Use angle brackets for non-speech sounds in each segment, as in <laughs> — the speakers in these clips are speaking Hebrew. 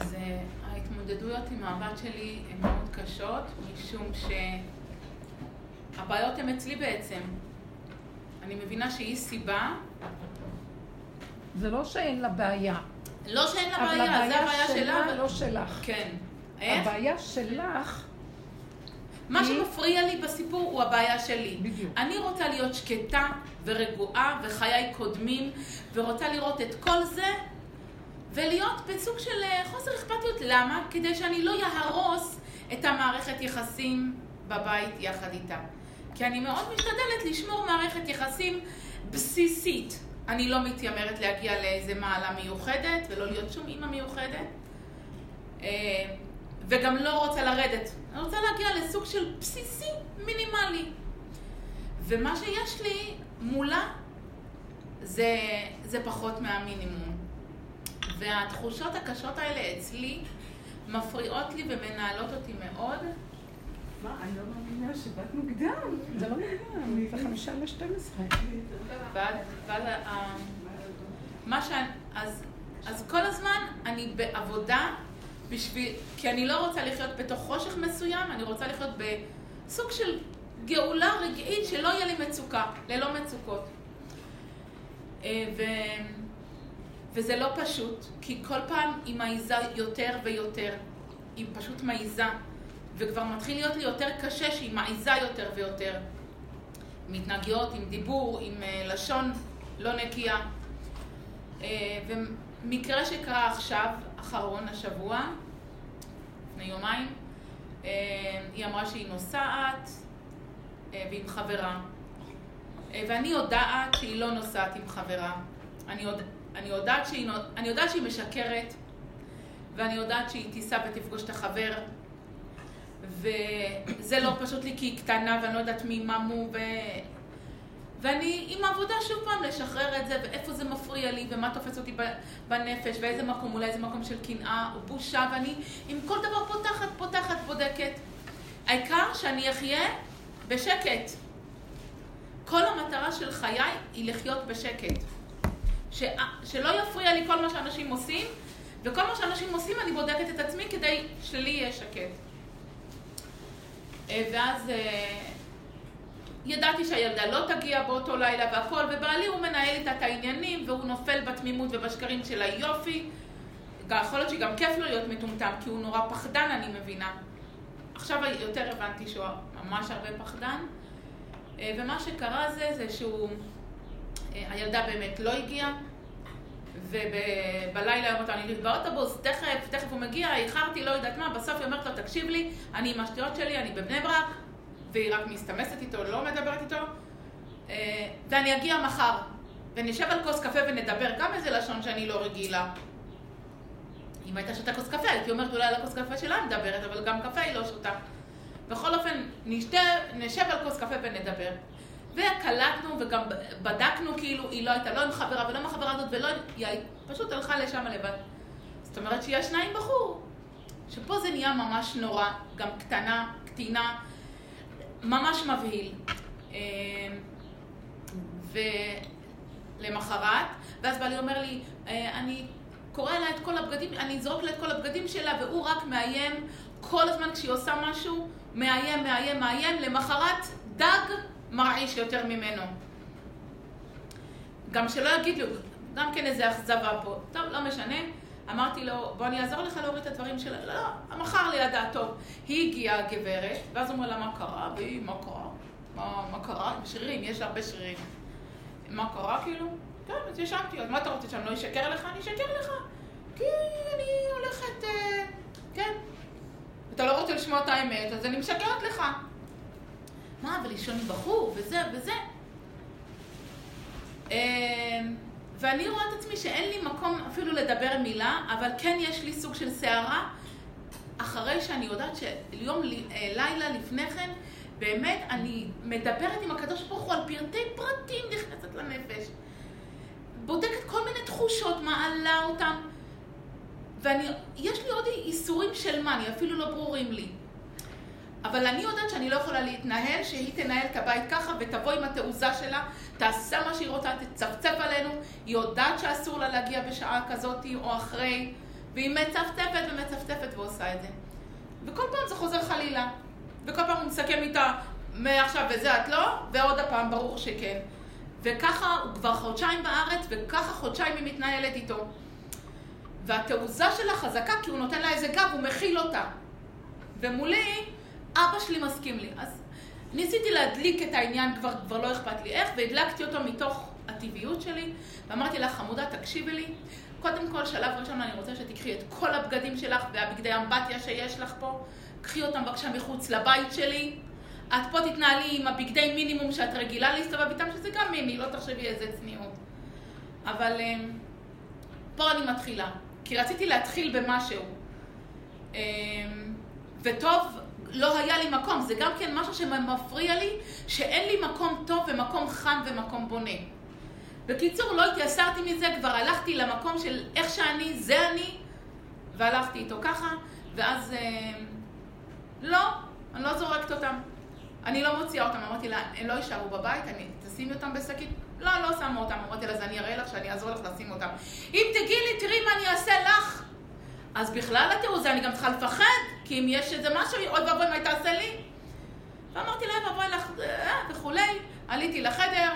אז אה, ההתמודדויות עם הבת שלי הן מאוד קשות, משום שהבעיות הן אצלי בעצם. אני מבינה שהיא סיבה. זה לא שאין לה בעיה. לא שאין לה בעיה, זה הבעיה שלה. אבל... לא שלך. כן. איך? הבעיה שלך... מה שמפריע לי בסיפור הוא הבעיה שלי. בדיוק. אני רוצה להיות שקטה ורגועה וחיי קודמים, ורוצה לראות את כל זה, ולהיות בסוג של אה, חוסר אכפתיות. למה? כדי שאני לא יהרוס את המערכת יחסים בבית יחד איתה. כי אני מאוד משתדלת לשמור מערכת יחסים בסיסית. אני לא מתיימרת להגיע לאיזה מעלה מיוחדת, ולא להיות שום אימא מיוחדת. אה, וגם לא רוצה לרדת. אני רוצה להגיע לסוג של בסיסי מינימלי. ומה שיש לי מולה זה, זה פחות מהמינימום. והתחושות הקשות האלה אצלי מפריעות לי ומנהלות אותי מאוד. מה, אני לא מאמינה שבאת מוקדם. זה לא מוקדם, זה חמישה לשתים עשרה. ואז, מה שאני, אז, אז כל הזמן אני בעבודה בשביל, כי אני לא רוצה לחיות בתוך חושך מסוים, אני רוצה לחיות בסוג של גאולה רגעית שלא יהיה לי מצוקה, ללא מצוקות. אה, ו... וזה לא פשוט, כי כל פעם היא מעיזה יותר ויותר. היא פשוט מעיזה. וכבר מתחיל להיות לי יותר קשה שהיא מעיזה יותר ויותר. עם התנהגויות, עם דיבור, עם uh, לשון לא נקייה. Uh, ומקרה שקרה עכשיו, אחרון השבוע, לפני יומיים, uh, היא אמרה שהיא נוסעת ועם חברה. ואני יודעת שהיא לא נוסעת עם חברה. אני, יודע, אני, יודעת שהיא, אני יודעת שהיא משקרת, ואני יודעת שהיא תיסע ותפגוש את החבר, וזה לא פשוט לי כי היא קטנה ואני לא יודעת מי ממו ו... ואני עם העבודה שוב פעם לשחרר את זה ואיפה זה מפריע לי ומה תופס אותי בנפש ואיזה מקום, אולי איזה מקום של קנאה או בושה ואני עם כל דבר פותחת, פותחת, בודקת. העיקר שאני אחיה בשקט. כל המטרה של חיי היא לחיות בשקט. ש... שלא יפריע לי כל מה שאנשים עושים, וכל מה שאנשים עושים אני בודקת את עצמי כדי שלי יהיה שקט. אה, ואז אה, ידעתי שהילדה לא תגיע באותו לילה והכל, ובעלי הוא מנהל איתה את העניינים, והוא נופל בתמימות ובשקרים של היופי. יכול להיות שגם כיף לו להיות מטומטם, כי הוא נורא פחדן, אני מבינה. עכשיו יותר הבנתי שהוא ממש הרבה פחדן. אה, ומה שקרה זה, זה שהוא, הילדה באמת לא הגיעה, ובלילה היא אומרת לו, אני באוטובוס, תכף, תכף הוא מגיע, איחרתי, לא יודעת מה, בסוף היא אומרת לו, תקשיב לי, אני עם השטויות שלי, אני בבני ברק, והיא רק מסתמסת איתו, לא מדברת איתו, אה, ואני אגיע מחר, ונשב על כוס קפה ונדבר, גם איזה לשון שאני לא רגילה. אם הייתה שותה כוס קפה, הייתי אומרת אולי על הכוס קפה שלה מדברת, אבל גם קפה היא לא שותה. בכל אופן, נשתה, נשב על כוס קפה ונדבר. וקלטנו וגם בדקנו כאילו, היא לא הייתה לא עם חברה ולא עם החברה הזאת ולא, היא פשוט הלכה לשם לבד. זאת אומרת שהיא ישנה עם בחור. שפה זה נהיה ממש נורא, גם קטנה, קטינה, ממש מבהיל. אמ, ולמחרת, ואז בעלי אומר לי, אה, אני קורא לה את כל הבגדים, אני אזרוק לה את כל הבגדים שלה, והוא רק מאיים כל הזמן כשהיא עושה משהו, מאיים, מאיים, מאיים, למחרת דג מרעיש יותר ממנו. גם שלא יגיד לו, גם כן איזה אכזבה פה. טוב, לא משנה. אמרתי לו, בוא אני אעזור לך להוריד את הדברים שלה. לא, לא, מכר לידה, טוב. היא הגיעה הגברת, ואז אומר לה, מה קרה? והיא, מה קרה? מה, מה קרה? שרירים, יש הרבה שרירים. מה קרה כאילו? כן, אז ישנתי, אז מה אתה רוצה שאני לא אשקר לך? אני אשקר לך. כי אני הולכת, אה, כן. אתה לא רוצה לשמוע את האמת, אז אני משקרת לך. מה, ולישון עם בחור, וזה וזה. אמ, ואני רואה את עצמי שאין לי מקום אפילו לדבר מילה, אבל כן יש לי סוג של סערה, אחרי שאני יודעת שיום, אה, לילה לפני כן, באמת אני מדברת עם הקדוש ברוך הוא על פרטי פרטים נכנסת לנפש. בודקת כל מיני תחושות, מעלה אותם. ויש לי עוד איסורים של מה, אני אפילו לא ברורים לי. אבל אני יודעת שאני לא יכולה להתנהל, שהיא תנהל את הבית ככה ותבוא עם התעוזה שלה, תעשה מה שהיא רוצה, תצפצף עלינו, היא יודעת שאסור לה להגיע בשעה כזאת או אחרי, והיא מצפצפת ומצפצפת ועושה את זה. וכל פעם זה חוזר חלילה. וכל פעם הוא מסכם איתה, מעכשיו וזה את לא, ועוד הפעם ברור שכן. וככה הוא כבר חודשיים בארץ, וככה חודשיים היא מתנהלת איתו. והתעוזה שלה חזקה כי הוא נותן לה איזה גב, הוא מכיל אותה. ומולי, אבא שלי מסכים לי. אז ניסיתי להדליק את העניין, כבר, כבר לא אכפת לי איך, והדלקתי אותו מתוך הטבעיות שלי, ואמרתי לה, חמודה, תקשיבי לי. קודם כל, שלב ראשון, אני רוצה שתיקחי את כל הבגדים שלך והבגדי אמבטיה שיש לך פה, קחי אותם בבקשה מחוץ לבית שלי. את פה תתנהלי עם הבגדי מינימום שאת רגילה להסתובב איתם, שזה גם מיני, לא תחשבי איזה צניעות. אבל אמ, פה אני מתחילה, כי רציתי להתחיל במשהו. אמ, וטוב, לא היה לי מקום, זה גם כן משהו שמפריע לי, שאין לי מקום טוב ומקום חם ומקום בונה. בקיצור, לא התייסרתי מזה, כבר הלכתי למקום של איך שאני, זה אני, והלכתי איתו ככה, ואז אה, לא, אני לא זורקת אותם. אני לא מוציאה אותם, אמרתי לה, הם לא יישארו בבית, אני, תשימי אותם בשקית. לא, לא שמה אותם, אמרתי לה, אז אני אראה לך שאני אעזור לך לשים אותם. אם תגידי לי, תראי מה אני אעשה לך. אז בכלל התיעוזה, אני גם צריכה לפחד, כי אם יש איזה משהו, אוי ואבוי, מה תעשה לי? ואמרתי לה, ואבוי לך, אה, וכולי. עליתי לחדר,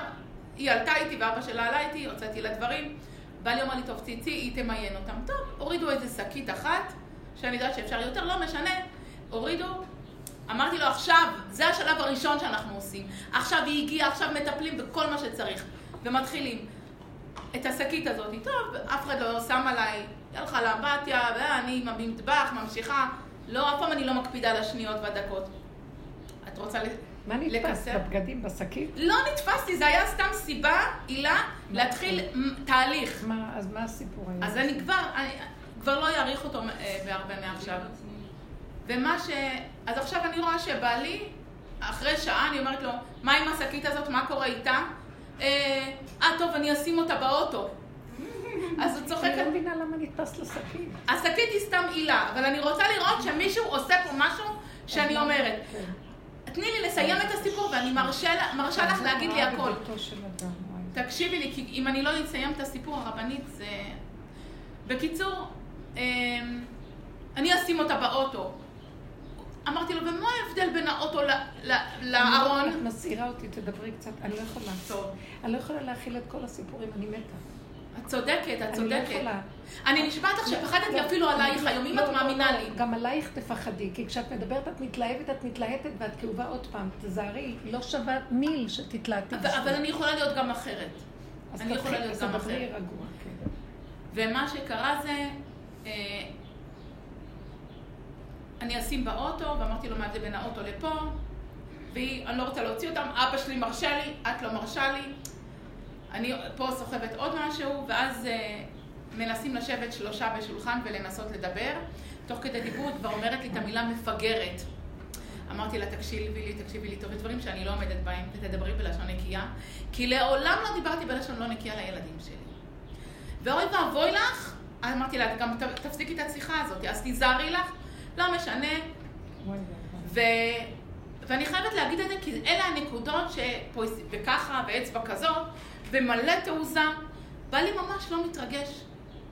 היא עלתה איתי ואבא שלה עלה איתי, הוצאתי לה דברים. בעלי אומר לי, טוב, צאי, היא תמיין אותם. טוב, הורידו איזה שקית אחת, שאני יודעת שאפשר יותר, לא משנה. הורידו, אמרתי לו, עכשיו, זה השלב הראשון שאנחנו עושים. עכשיו היא הגיעה, עכשיו מטפלים בכל מה שצריך. ומתחילים. את השקית הזאת, טוב, אף אחד לא שם עליי, הלכה לאמבטיה, ואני במטבח, ממשיכה. לא, אף פעם אני לא מקפידה על השניות והדקות. את רוצה מה נתפס? בבגדים, בשקית? לא נתפסתי, זה היה סתם סיבה, עילה, להתחיל תהליך. מה, אז מה הסיפור היה? אז אני כבר, אני כבר לא אעריך אותו אה, בהרבה מעכשיו. ומה ש... אז עכשיו אני רואה שבעלי, אחרי שעה אני אומרת לו, מה עם השקית הזאת, מה קורה איתה? אה, אה טוב, אני אשים אותה באוטו. אז הוא צוחק... אני לא מבינה למה נתפס לשקית. השקית היא סתם עילה, אבל אני רוצה לראות שמישהו עושה פה משהו שאני אומרת. כן. תני לי לסיים את הסיפור ואני מרשה לך להגיד לי הכל. תקשיבי לי, כי אם אני לא אסיים את הסיפור הרבנית זה... בקיצור, אמ, אני אשים אותה באוטו. אמרתי לו, ומה ההבדל בין האוטו לארון? את מסעירה אותי, תדברי קצת. אני לא יכולה. טוב. אני לא יכולה להכיל את כל הסיפורים, אני מתה. את צודקת, את צודקת. אני לא יכולה. אני נשבעת לך שפחדתי לא, אפילו עלייך היום, אם את מאמינה לי. גם עלייך תפחדי, כי כשאת מדברת את מתלהבת, את מתלהטת ואת כאובה עוד פעם. תזהרי, לא שווה מיל שתתלהטי. אבל אני יכולה להיות גם אחרת. אני יכולה להיות גם אחרת. כן. ומה שקרה זה... אה, אני אשים באוטו, ואמרתי לו מה זה בין האוטו לפה, והיא, אני לא רוצה להוציא אותם, אבא שלי מרשה לי, את לא מרשה לי. אני פה סוחבת עוד משהו, ואז אה, מנסים לשבת שלושה בשולחן ולנסות לדבר. תוך כדי דיבור כבר אומרת לי את המילה מפגרת. אמרתי לה, תקשיבי לי, תקשיבי לי טוב, דברים שאני לא עומדת בהם, ותדברי בלשון נקייה, כי לעולם לא דיברתי בלשון לא נקייה לילדים שלי. ואוי ואבוי לך, אמרתי לה, גם תפסיקי את השיחה הזאת, אז תיזהרי לך, לא משנה. ו... ואני חייבת להגיד את זה, כי אלה הנקודות שפה, וככה, ואצבע כזאת, ומלא תעוזה. בעלי ממש לא מתרגש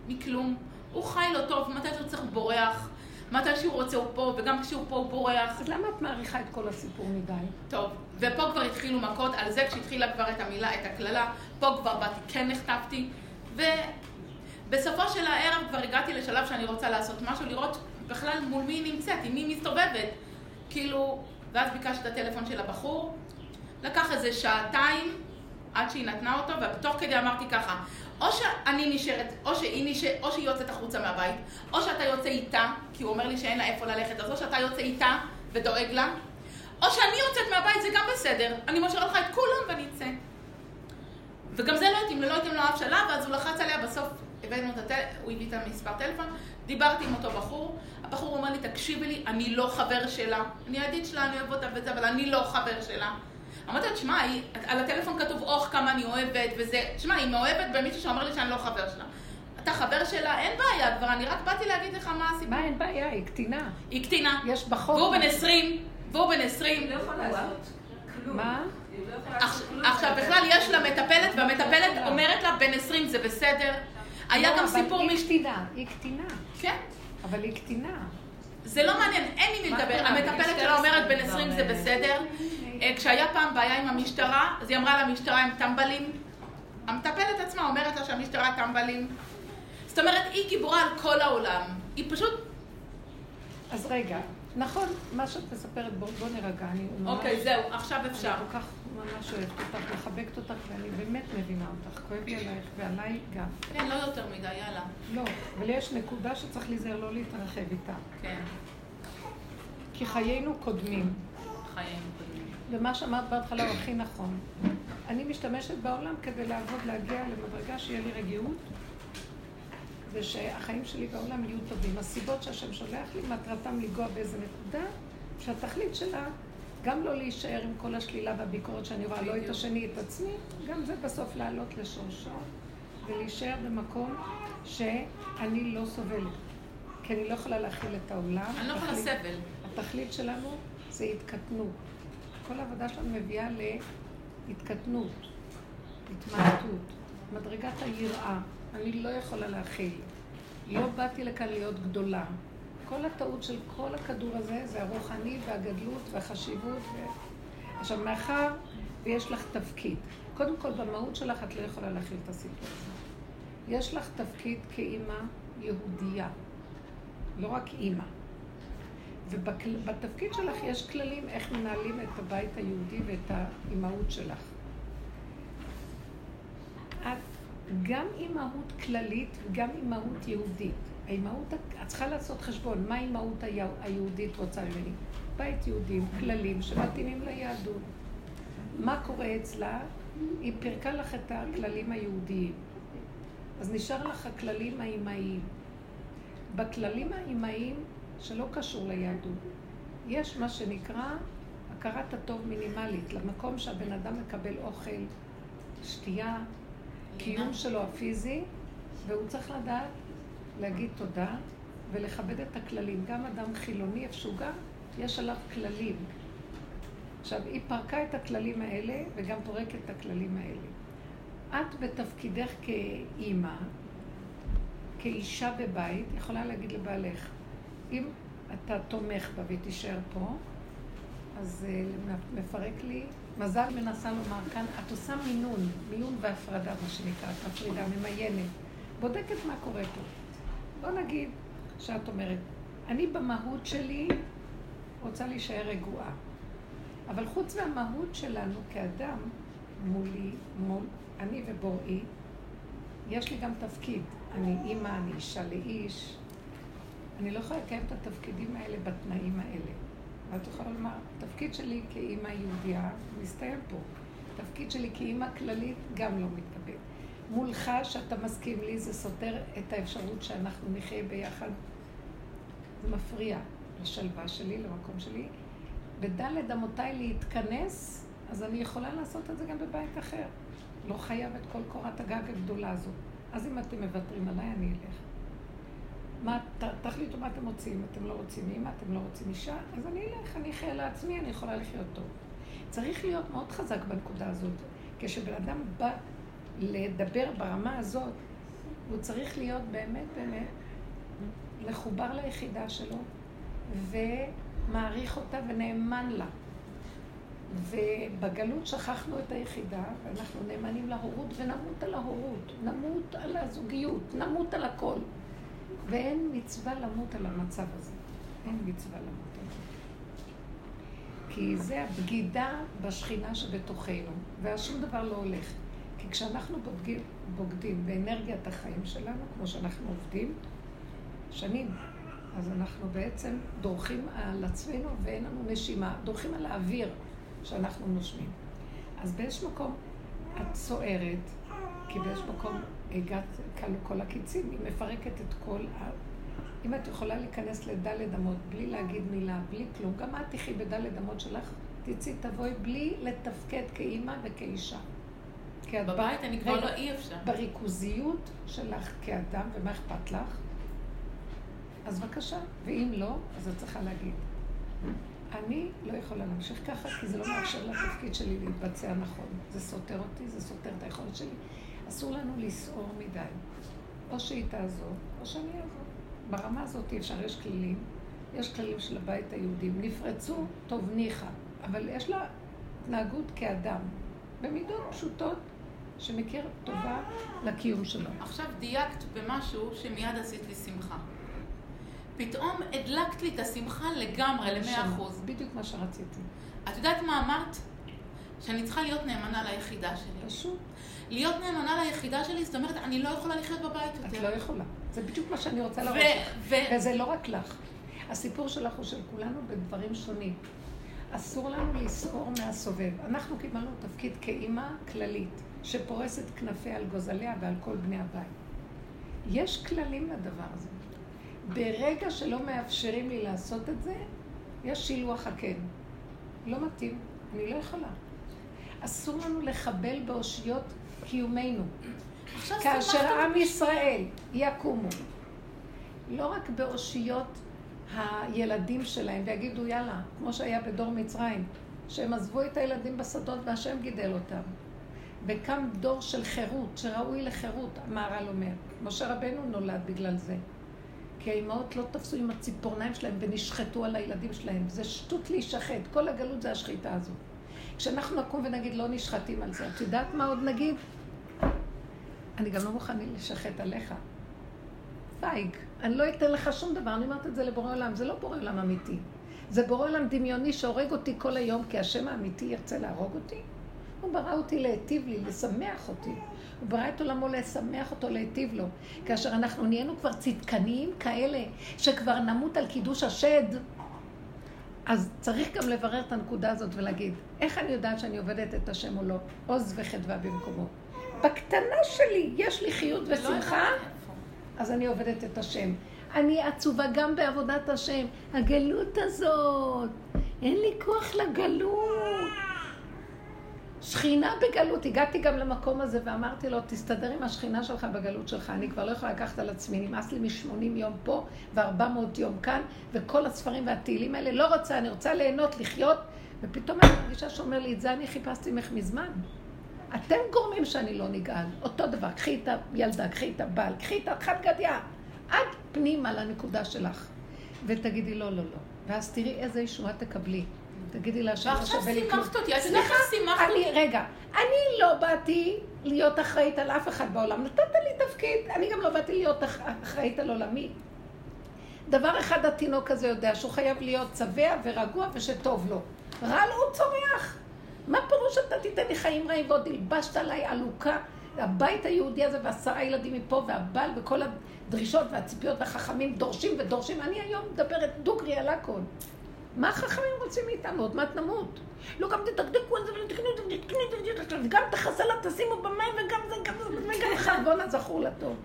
מכלום. הוא חי לו טוב, מתי שהוא צריך בורח, מתי שהוא רוצה הוא פה, וגם כשהוא פה הוא בורח. אז למה את מעריכה את כל הסיפור מדי? טוב, ופה כבר התחילו מכות, על זה כשהתחילה כבר את המילה, את הקללה, פה כבר באתי, כן נחטפתי, ובסופו של הערב כבר הגעתי לשלב שאני רוצה לעשות משהו, לראות בכלל מול מי היא נמצאת, עם מי מסתובבת. כאילו, ואז ביקשתי את הטלפון של הבחור, לקח איזה שעתיים, עד שהיא נתנה אותו, ותוך כדי אמרתי ככה, או שאני נשארת, או שהיא, נשאר, או שהיא יוצאת החוצה מהבית, או שאתה יוצא איתה, כי הוא אומר לי שאין לה איפה ללכת, אז או שאתה יוצא איתה ודואג לה, או שאני יוצאת מהבית, זה גם בסדר, אני משאירה לך את כולם ואני אצא. וגם זה לא התאים, לא התאים לו אף שלב, ואז הוא לחץ עליה, בסוף הבאנו את הטלפון, הוא הביא את המספר טלפון, דיברתי עם אותו בחור, הבחור אומר לי, תקשיבי לי, אני לא חבר שלה, אני הידיד שלה, אני אוהב אותה וזה, אבל אני לא חבר שלה. אמרתי לה, תשמע, על הטלפון כתוב אוח כמה אני אוהבת וזה, תשמע, היא מאוהבת במישהו שאומר לי שאני לא חבר שלה. אתה חבר שלה? אין בעיה כבר, אני רק באתי להגיד לך מה הסיבה. מה אין בעיה? היא קטינה. היא קטינה. יש בחוק. והוא בן 20, והוא בן 20. לא יכולה לעשות כלום. מה? עכשיו, בכלל יש לה מטפלת, והמטפלת אומרת לה, בן 20 זה בסדר. היה לא, גם אבל סיפור... היא קטינה, היא קטינה. כן. אבל היא קטינה. זה לא מעניין, אין עם מי לדבר. המטפלת שלה אומרת, בן 12 20 כבר, זה בסדר. אה, כשהיה פעם בעיה עם המשטרה, אז היא אמרה למשטרה הם טמבלים. המטפלת עצמה אומרת לה שהמשטרה טמבלים. זאת אומרת, היא גיבורה על כל העולם. היא פשוט... אז רגע, נכון, מה שאת מספרת, בוא, בוא נירגע. אני ממש... אוקיי, זהו, עכשיו אני אפשר. כל כך ממש אוהבת אותך, מחבקת אותך, ואני באמת מבינה אותך. כואב לי עלייך ועליי גם. כן, לא יותר מדי, יאללה. לא, אבל יש נקודה שצריך להיזהר לא להתרחב איתה. כן, כי חיינו קודמים, חיים קודמים. ומה שאמרת בהתחלה הוא הכי נכון. אני משתמשת בעולם כדי לעבוד, להגיע למדרגה שיהיה לי רגיעות, ושהחיים שלי בעולם יהיו טובים. הסיבות שהשם שולח לי, מטרתם לנגוע באיזה נקודה, שהתכלית שלה גם לא להישאר עם כל השלילה והביקורת שאני רואה, לא את. השני, את עצמי, גם זה בסוף לעלות לשורשו, ולהישאר במקום שאני לא סובלת. כי אני לא יכולה להכיל את העולם. אני לא יכולה סבל. התכלית שלנו זה התקטנות. כל העבודה שלנו מביאה להתקטנות, התמעטות, מדרגת היראה. אני לא יכולה להכיל. לא באתי לכאן להיות גדולה. כל הטעות של כל הכדור הזה זה הרוחני והגדלות והחשיבות. ו... עכשיו, מאחר ויש לך תפקיד, קודם כל במהות שלך את לא יכולה להכיל את הסיפור. יש לך תפקיד כאימא יהודייה, לא רק אימא. ובתפקיד שלך יש כללים איך מנהלים את הבית היהודי ואת האימהות שלך. את גם אימהות כללית וגם אימהות יהודית. האימהות, את צריכה לעשות חשבון, מה האימהות היה- היהודית רוצה ממני? בית יהודי עם כללים שמתאימים ליהדות. מה קורה אצלה? היא פירקה לך את הכללים היהודיים. אז נשאר לך הכללים האימהיים. בכללים האימהיים שלא קשור ליהדות, יש מה שנקרא הכרת הטוב מינימלית, למקום שהבן אדם מקבל אוכל, שתייה, קיום שלו הפיזי, והוא צריך לדעת להגיד תודה ולכבד את הכללים. גם אדם חילוני, איפה שהוא גר, יש עליו כללים. עכשיו, היא פרקה את הכללים האלה וגם פורקת את הכללים האלה. את בתפקידך כאימא, כאישה בבית, יכולה להגיד לבעלך, אם אתה תומך בה והיא תישאר פה, אז uh, מפרק לי, מזל מנסה לומר כאן, את עושה מינון, מינון והפרדה, מה שנקרא, את מפרידה, ממיינת, בודקת מה קורה פה. בוא נגיד שאת אומרת, אני במהות שלי רוצה להישאר רגועה, אבל חוץ מהמהות שלנו כאדם, מולי, מול, אני ובוראי, יש לי גם תפקיד. אני אימא, אני אישה לאיש. אני לא יכולה לקיים את התפקידים האלה בתנאים האלה. ואת יכולה לומר, התפקיד שלי כאימא יהודייה מסתיים פה. התפקיד שלי כאימא כללית גם לא מתקבל. מולך, שאתה מסכים לי, זה סותר את האפשרות שאנחנו נחיה ביחד. זה מפריע לשלווה שלי, למקום שלי. בדלת אמותיי להתכנס, אז אני יכולה לעשות את זה גם בבית אחר. לא חייב את כל קורת הגג הגדולה הזאת. אז אם אתם מוותרים עליי, אני אלך. מה, ת, תחליטו מה אתם רוצים. אתם לא רוצים אימא, אתם לא רוצים אישה, אז אני אלך, אני אחיה לעצמי, אני יכולה לחיות טוב. צריך להיות מאוד חזק בנקודה הזאת. כשבן אדם בא לדבר ברמה הזאת, הוא צריך להיות באמת באמת מחובר ליחידה שלו, ומעריך אותה ונאמן לה. ובגלות שכחנו את היחידה, ואנחנו נאמנים להורות, ונמות על ההורות, נמות על הזוגיות, נמות על הכל. ואין מצווה למות על המצב הזה. אין מצווה למות על זה. כי זה הבגידה בשכינה שבתוכנו, ואז שום דבר לא הולך. כי כשאנחנו בוגדים, בוגדים באנרגיית החיים שלנו, כמו שאנחנו עובדים, שנים, אז אנחנו בעצם דורכים על עצמנו ואין לנו נשימה, דורכים על האוויר שאנחנו נושמים. אז באיזשהו מקום את סוערת, כי באיזשהו מקום הגעת, כלו כל הקיצים, היא מפרקת את כל ה... אם את יכולה להיכנס לדלת אמות בלי להגיד מילה, בלי כלום, גם את תחי בדלת אמות שלך, תצאי, תבואי בלי לתפקד כאימא וכאישה. כי את בבית אני כבר לא אי אפשר. בריכוזיות שלך כאדם, ומה אכפת לך? אז בבקשה, ואם לא, אז את צריכה להגיד. אני לא יכולה להמשיך ככה, כי זה לא מאפשר לתפקיד שלי להתבצע נכון. זה סותר אותי, זה סותר את היכולת שלי. אסור לנו לסעור מדי. או שהיא תעזוב, או שאני אעזוב. ברמה הזאת אי אפשר, יש כללים. יש כללים של הבית היהודי. נפרצו, טוב, ניחא. אבל יש לה התנהגות כאדם, במידות פשוטות, שמכיר טובה לקיום שלו. עכשיו דייקת במשהו שמיד עשית לי שמחה. פתאום הדלקת לי את השמחה לגמרי, למאה אחוז. בדיוק מה שרציתי. את יודעת מה אמרת? שאני צריכה להיות נאמנה ליחידה שלי. פשוט. להיות נאמנה ליחידה שלי, זאת אומרת, אני לא יכולה לחיות בבית יותר. את לא יכולה. זה בדיוק מה שאני רוצה להראות לך. וזה לא רק לך. הסיפור שלך הוא של כולנו בדברים שונים. אסור לנו לסעור מהסובב. אנחנו קיבלנו תפקיד כאימא כללית, שפורסת כנפיה על גוזליה ועל כל בני הבית. יש כללים לדבר הזה. ברגע שלא מאפשרים לי לעשות את זה, יש שילוח הקן. לא מתאים, אני לא יכולה. אסור לנו לחבל באושיות קיומנו. כאשר עם ישראל יקומו, לא רק באושיות הילדים שלהם ויגידו יאללה, כמו שהיה בדור מצרים, שהם עזבו את הילדים בשדות והשם גידל אותם. וקם דור של חירות, שראוי לחירות, המהר"ל אומר. משה רבנו נולד בגלל זה. כי האימהות לא תפסו עם הציפורניים שלהם ונשחטו על הילדים שלהם. זה שטות להישחט, כל הגלות זה השחיטה הזו. כשאנחנו נקום ונגיד לא נשחטים על זה, את יודעת מה עוד נגיד? אני גם לא מוכן לשחט עליך. פייג. אני לא אתן לך שום דבר, אני אומרת את זה לבורא עולם, זה לא בורא עולם אמיתי. זה בורא עולם דמיוני שהורג אותי כל היום, כי השם האמיתי ירצה להרוג אותי. הוא ברא אותי להיטיב לי, לשמח אותי. הוא ברא את עולמו לשמח אותו, להיטיב לו. כאשר אנחנו נהיינו כבר צדקניים כאלה, שכבר נמות על קידוש השד, אז צריך גם לברר את הנקודה הזאת ולהגיד, איך אני יודעת שאני עובדת את השם או לא? עוז וחדווה במקומו. בקטנה שלי יש לי חיות לא ושמחה, אז אני עובדת את השם. אני עצובה גם בעבודת השם. הגלות הזאת, אין לי כוח לגלות. שכינה בגלות, הגעתי גם למקום הזה ואמרתי לו, תסתדר עם השכינה שלך בגלות שלך, אני כבר לא יכולה לקחת על עצמי, נמאס לי מ-80 יום פה ו-400 יום כאן, וכל הספרים והתהילים האלה, לא רוצה, אני רוצה ליהנות, לחיות, ופתאום אני מרגישה שאומר לי, את זה אני חיפשתי ממך מזמן. אתם גורמים שאני לא נגאל. אותו דבר, קחי את הילדה, קחי את הבעל, קחי את החד גדיה, עד פנימה לנקודה שלך. ותגידי לא, לא, לא. ואז תראי איזה ישועה תקבלי. תגידי לה שלא שווה לי כלום. ועכשיו סימכת אותי, את יודעת איך סימכת אותי? רגע, אני לא באתי להיות אחראית על אף אחד בעולם. נתת לי תפקיד, אני גם לא באתי להיות אחראית על עולמי. דבר אחד התינוק הזה יודע, שהוא חייב להיות שבע ורגוע ושטוב לו. רע לו הוא צורח. מה פירוש אתה תיתן לי חיים רעים ועוד הלבשת עליי עלוקה? הבית היהודי הזה ועשרה ילדים מפה והבעל וכל הדרישות והציפיות והחכמים דורשים ודורשים. אני היום מדברת דוגרי על הכל. מה החכמים רוצים מאיתנו? עוד מעט נמות. לא, גם תדקדקו על זה ותקנו את זה ותקנו את זה וגם את החסלה תשימו במים וגם זה, גם זה, וגם חרבון הזכור לטוב.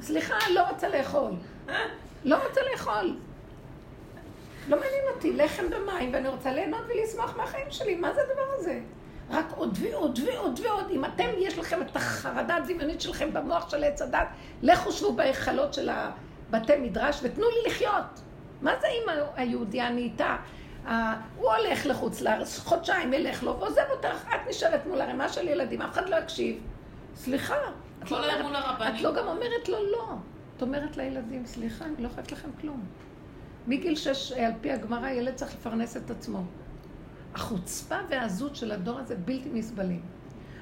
סליחה, לא רוצה לאכול. לא רוצה לאכול. לא מעניין אותי, לחם ומים, ואני רוצה ליהנות ולשמוח מהחיים שלי. מה זה הדבר הזה? רק עוד ועוד ועוד ועוד. אם אתם, יש לכם את החרדה הדמיונית שלכם במוח של עץ הדת, לכו שבו בהיכלות של הבתי מדרש ותנו לי לחיות. מה זה אם היהודייה נהייתה? הוא הולך לחוץ לארץ, חודשיים ילך לו ועוזב אותך, את נשארת מול ערימה של ילדים, אף אחד לא יקשיב. סליחה. את לא, אומרת, את לא גם אומרת לו לא. את אומרת לילדים, סליחה, אני לא חייבת לכם כלום. מגיל שש, על פי הגמרא, ילד צריך לפרנס את עצמו. החוצפה והעזות של הדור הזה בלתי נסבלים.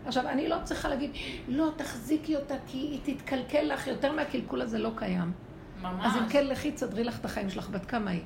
עכשיו, אני לא צריכה להגיד, לא, תחזיקי אותה כי היא תתקלקל לך, יותר מהקלקול הזה לא קיים. ממש. אז אם כן, לכי, תסדרי לך את החיים שלך. בת כמה היא?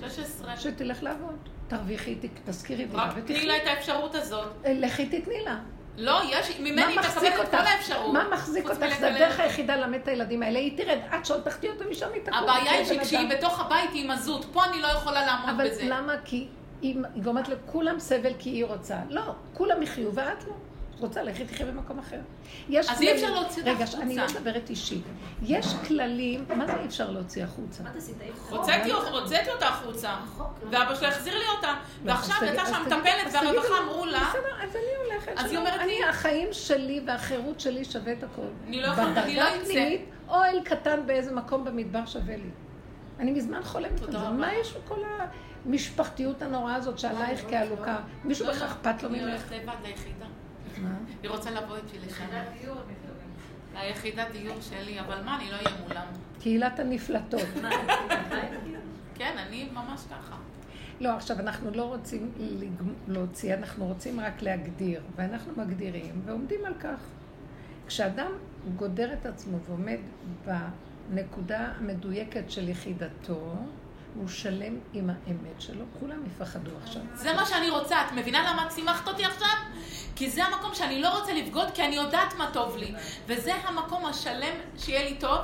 16. שתלך לעבוד. תרוויחי, תזכירי דירה ותקחי. רק תני לה את האפשרות הזאת. אה, לכי תתני לה. לא, יש, ממני היא מקבלת את כל האפשרות. מה מחזיק אותך? זה הדרך היחידה ללמד את הילדים האלה. היא תרד, עד שעוד תחטיא אותה משם היא תקום. הבעיה היא שכשהיא בתוך הבית היא הזות. פה אני לא יכולה לעמוד בזה. אבל למה? כי היא גורמת לכולם סבל כי היא רוצה. לא, כולם יחיו ואת לא. רוצה, לכי תחיה במקום אחר. יש אז כללים... אי אפשר להוציא אותה החוצה. רגע, אני לא מדברת אישית. יש כללים, מה זה אי אפשר להוציא החוצה? הוצאתי אותה החוצה, ואבא שלה החזיר לי אותה, לא, ועכשיו יצאה שם מטפלת, והרווחה אמרו לה... בסדר, אז אני הולכת. אז היא אומרת לי... החיים שלי והחירות שלי שווה את הכול. אני לא יכולה, אני לא אצא. אוהל קטן באיזה מקום במדבר שווה לי. אני מזמן חולמת על זה. מה יש בכל המשפחתיות הנוראה הזאת שעלייך כעלוקה? מישהו בכלל אכפת לו ממך? היא הולכת לבד ליחידה. היא רוצה לבוא איתי לשם. היחידת דיור שלי, אבל מה, אני לא אהיה מולם. קהילת הנפלטות. כן, אני ממש ככה. לא, עכשיו אנחנו לא רוצים להוציא, אנחנו רוצים רק להגדיר, ואנחנו מגדירים ועומדים על כך. כשאדם גודר את עצמו ועומד בנקודה המדויקת של יחידתו, הוא שלם עם האמת שלו, כולם יפחדו עכשיו. זה מה שאני רוצה, את מבינה למה את שימחת אותי עכשיו? כי זה המקום שאני לא רוצה לבגוד, כי אני יודעת מה טוב לי. וזה המקום השלם שיהיה לי טוב,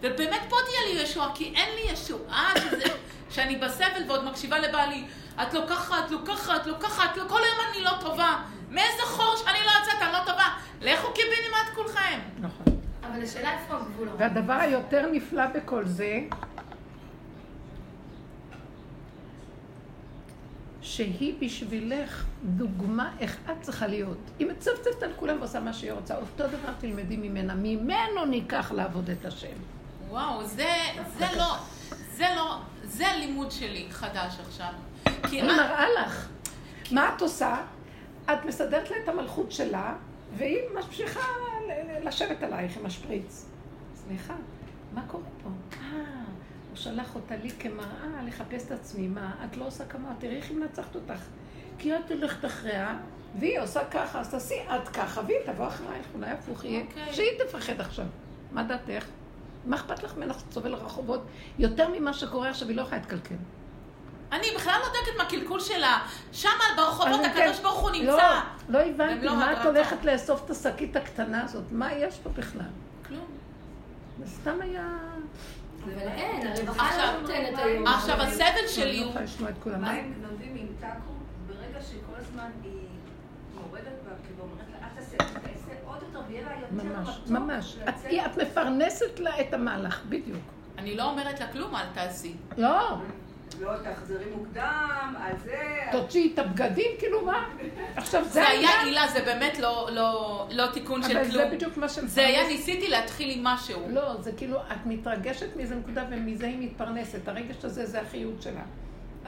ובאמת פה תהיה לי ישועה, כי אין לי ישועה שזה, שאני בסבל ועוד מקשיבה לבעלי. את לא ככה, את לא ככה, את לא ככה, את לא... כל היום אני לא טובה. מאיזה חור שאני לא יוצאת, אני לא טובה. לכו קיבינימט כולכם. נכון. אבל השאלה איפה הגבול. והדבר היותר נפלא בכל זה, שהיא בשבילך דוגמה איך את צריכה להיות. היא מצפצפת על כולם ועושה מה שהיא רוצה. אותו דבר תלמדי ממנה. ממנו ניקח לעבוד את השם. וואו, זה, זה לא, זה לא, זה לימוד שלי חדש עכשיו. כי אני את- מראה לך. מה את עושה? את מסדרת לה את המלכות שלה, והיא ממשיכה לשבת עלייך עם השפריץ. סליחה, מה קורה הוא שלח אותה לי כמראה לחפש את עצמי. מה, את לא עושה כמוה? תראי איך היא מנצחת אותך. כי את הולכת אחריה, והיא עושה ככה, אז תעשי את ככה, והיא תבוא אחרייך, אולי הפוך יהיה. אוקיי. שהיא תפחד עכשיו. מה דעתך? מה אכפת לך ממנה שתסובב רחובות? יותר ממה שקורה עכשיו, היא לא יכולה להתקלקל. אני בכלל לא דואגת מהקלקול שלה. שם ברחובות הקדוש כן- ברוך הוא לא, נמצא. לא הבנתי, במלוא מה את. הולכת לאסוף את השקית הקטנה הזאת? מה יש פה בכלל? כלום. זה סתם היה... אבל אין, הרווחה עכשיו- לא נותנת היום. עכשיו, הסבל שלי לא הוא... כולם. מה הם לומדים עם טאקו? ברגע שכל הזמן היא מורדת בה, כאילו אומרת לה, אל תעשה, תעשה עוד יותר, ויהיה לה יותר ממש, ממש. את מפרנסת לה את המהלך, בדיוק. אני לא אומרת לה כלום, אל תעשי. לא, לא, תחזרי מוקדם, על זה... תוציאי את הבגדים, כאילו מה? עכשיו זה זה היה היה... הילה, זה באמת לא- לא לא תיקון של אבל כלום. זה בדיוק מה שמפרנס. זה היה, ניסיתי להתחיל עם משהו. לא, זה כאילו, את מתרגשת מאיזה נקודה ומזה היא מתפרנסת. הרגש הזה זה החיות שלה.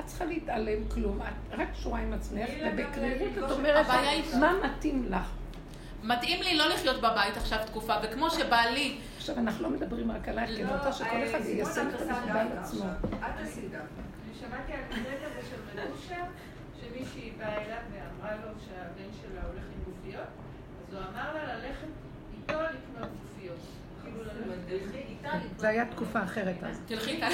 את צריכה להתעלם כלום, את רק קשורה עם עצמך, ובקרירות את לפגוש אומרת, מה מתאים לך? מתאים לי לא לחיות בבית עכשיו תקופה, וכמו שבעלי... עכשיו, אנחנו לא מדברים רק עלייך, כי אני לא, רוצה שכל אה, אחד יישם את הנקודה על עצמו. אל תעשי דווקא. שמעתי על מקרה כזה של מנושה, שמישהי באה אליו ואמרה לו שהבן שלה הולך עם גופיות, אז הוא אמר לה ללכת איתו לקנות גופיות. כאילו זה היה תקופה אחרת אז. תלכי איתה.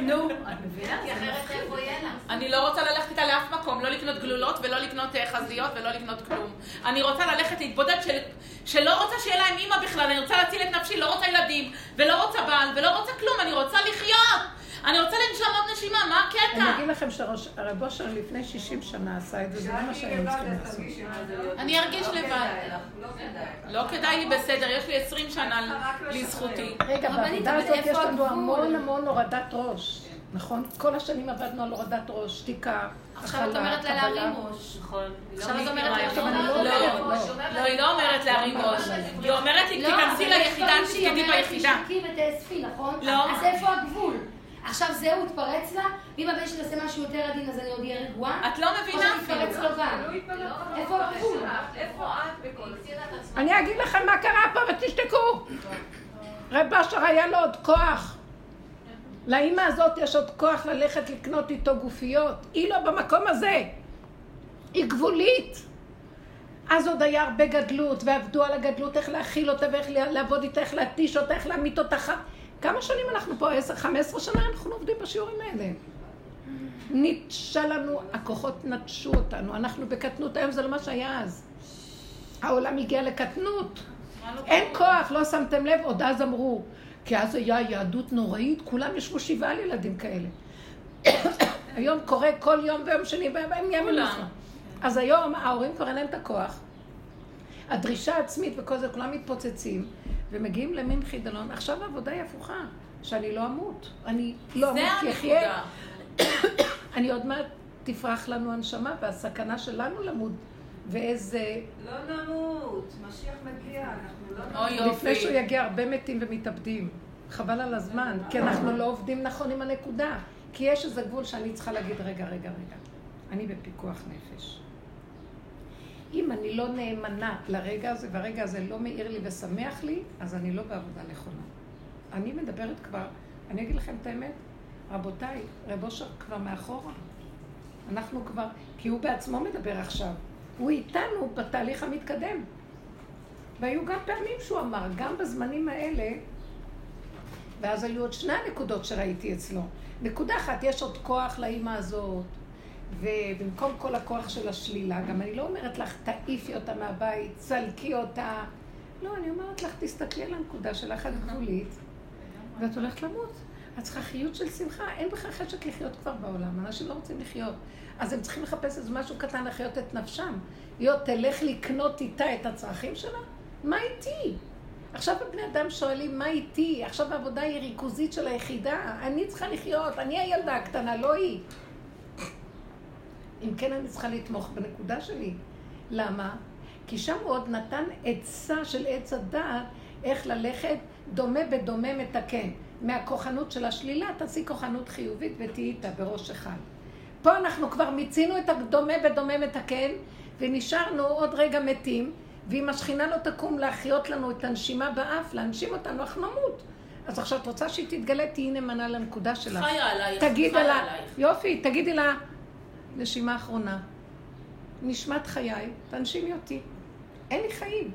נו, את מבינה? כי אחרת איפה יהיה לה? אני לא רוצה ללכת איתה לאף מקום, לא לקנות גלולות ולא לקנות אה, חזיות ולא לקנות כלום. אני רוצה ללכת להתבודד של... שלא רוצה שיהיה להם אימא בכלל, אני רוצה להציל את נפשי, לא רוצה ילדים, ולא רוצה בעל, ולא רוצה כלום, אני רוצה לחיות! אני רוצה לנשום עוד נשימה, מה אני הקטע? אגיד לכם שהרב אושר לפני 60 שנה עשה את זה, זה לא מה שהיינו צריכים לעשות. אני ארגיש לא לבד. לא כדאי. לא כדאי לי בסדר, יש לי 20 שנה לזכותי. רגע, רבנית, בעבודה הזאת יש לנו? המון המון הורדת ראש, נכון? כל השנים עבדנו על הורדת ראש, שתיקה, עכשיו את אומרת לה להרים. ראש. נכון. עכשיו את אומרת לה אני לא לא להרים לא. ראש. לא, היא לא אומרת להרים ראש. היא אומרת לי, לא, תיכנסי ליחידה, אומרת, ביחידה. נכון? לא. אז איפה הגבול? עכשיו זהו, התפרץ לה, ואם הבן שלי יעשה משהו יותר עדין אז אני עוד אהיה רגועה? את לא או מבינה שאני אתפרץ אפילו. לו גם? תלוי במצב איפה הגבול? איפה את בכל זה? אני אגיד לכם מה קרה פה ותשתקו. רב אשר היה לו עוד כוח. לאימא הזאת יש עוד כוח ללכת לקנות איתו גופיות. היא לא במקום הזה. היא גבולית. אז עוד היה הרבה גדלות, ועבדו על הגדלות, איך להכיל אותה, ואיך לעבוד איתה, איך להתיש אותה, איך להמית אותה. כמה שנים אנחנו פה? עשר, חמש עשרה שנה אנחנו עובדים בשיעורים האלה. ניטשה לנו, הכוחות נטשו אותנו, אנחנו בקטנות, היום זה לא מה שהיה אז. העולם הגיע לקטנות. אין? כוח, לא שמתם לב, עוד אז אמרו. כי אז היה יהדות נוראית, כולם ישבו שבעה על ילדים כאלה. <coughs> היום קורה כל יום ויום שני, והם ימים. לזה. אז היום ההורים כבר אין להם את הכוח. הדרישה העצמית וכל זה, כולם מתפוצצים, ומגיעים למין חידלון. עכשיו העבודה היא הפוכה, שאני לא אמות. אני לא אמות. הנקודה. <coughs> אני עוד מעט תפרח לנו הנשמה, והסכנה שלנו למות. ואיזה... לא נמות, משיח מגיע, אנחנו לא נמות. לפני שהוא. יגיע הרבה מתים ומתאבדים. חבל על הזמן, כי אנחנו לא עובדים נכון עם הנקודה. כי יש איזה גבול שאני צריכה להגיד, רגע, רגע, רגע. אני בפיקוח נפש. אם אני לא נאמנה לרגע הזה, והרגע הזה לא מאיר לי ושמח לי, אז אני לא בעבודה נכונה. אני מדברת כבר, אני אגיד לכם את האמת, רבותיי, רב אושר כבר מאחורה. אנחנו כבר, כי הוא בעצמו מדבר עכשיו. הוא איתנו בתהליך המתקדם. והיו גם פעמים שהוא אמר, גם בזמנים האלה, ואז היו עוד שני הנקודות שראיתי אצלו. נקודה אחת, יש עוד כוח לאימא הזאת, ובמקום כל הכוח של השלילה, גם אני לא אומרת לך, תעיפי אותה מהבית, צלקי אותה. לא, אני אומרת לך, תסתכלי על הנקודה שלך הגבולית, ואת הולכת למות. את צריכה חיות של שמחה, אין בכלל חשק לחיות כבר בעולם, אנשים לא רוצים לחיות. אז הם צריכים לחפש איזה משהו קטן לחיות את נפשם. להיות, תלך לקנות איתה את הצרכים שלה? מה איתי? עכשיו הבני אדם שואלים, מה איתי? עכשיו העבודה היא ריכוזית של היחידה, אני צריכה לחיות, אני הילדה הקטנה, לא היא. אם כן, אני צריכה לתמוך בנקודה שלי. למה? כי שם הוא עוד נתן עצה של עץ הדעת איך ללכת דומה בדומה מתקן. מהכוחנות של השלילה תעשי כוחנות חיובית ותהיי איתה בראש אחד. פה אנחנו כבר מיצינו את הדומה בדומה מתקן, ונשארנו עוד רגע מתים, ואם השכינה לא תקום להחיות לנו את הנשימה באף, להנשים אותנו, אנחנו נמות. אז עכשיו את רוצה שהיא תתגלה, תהיי נאמנה לנקודה שלך. חיה עלייך, חיה עלייך. יופי, תגידי לה, נשימה אחרונה. נשמת חיי, תנשימי אותי. אין לי חיים.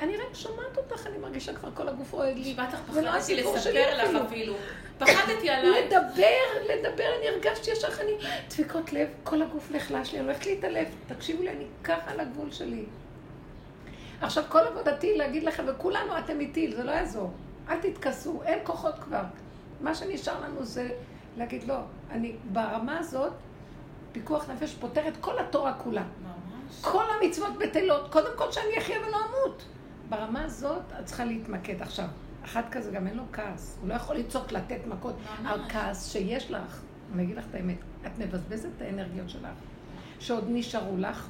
אני רק שומעת אותך, אני מרגישה כבר כל הגוף רועד לי. לך, זה לא פחדתי לספר לך אפילו. פחדתי <coughs> עליי. לדבר, לדבר, אני הרגשתי ישר, אני דפיקות לב, כל הגוף נחלש לי, אני הולכת להתעלף. תקשיבו לי, אני ככה על הגבול שלי. עכשיו, כל עבודתי להגיד לכם, וכולנו אתם איתי, זה לא יעזור. אל תתכסו, אין כוחות כבר. מה שנשאר לנו זה להגיד, לא, אני ברמה הזאת, פיקוח נפש פותר את כל התורה כולה. ממש. כל המצוות בטלות, קודם כל שאני אחיה ולא אמות. ברמה הזאת את צריכה להתמקד עכשיו. אחד כזה גם אין לו כעס, הוא לא יכול לצעוק לתת מכות ממש. על כעס שיש לך. אני אגיד לך את האמת, את מבזבזת את האנרגיות שלך, שעוד נשארו לך,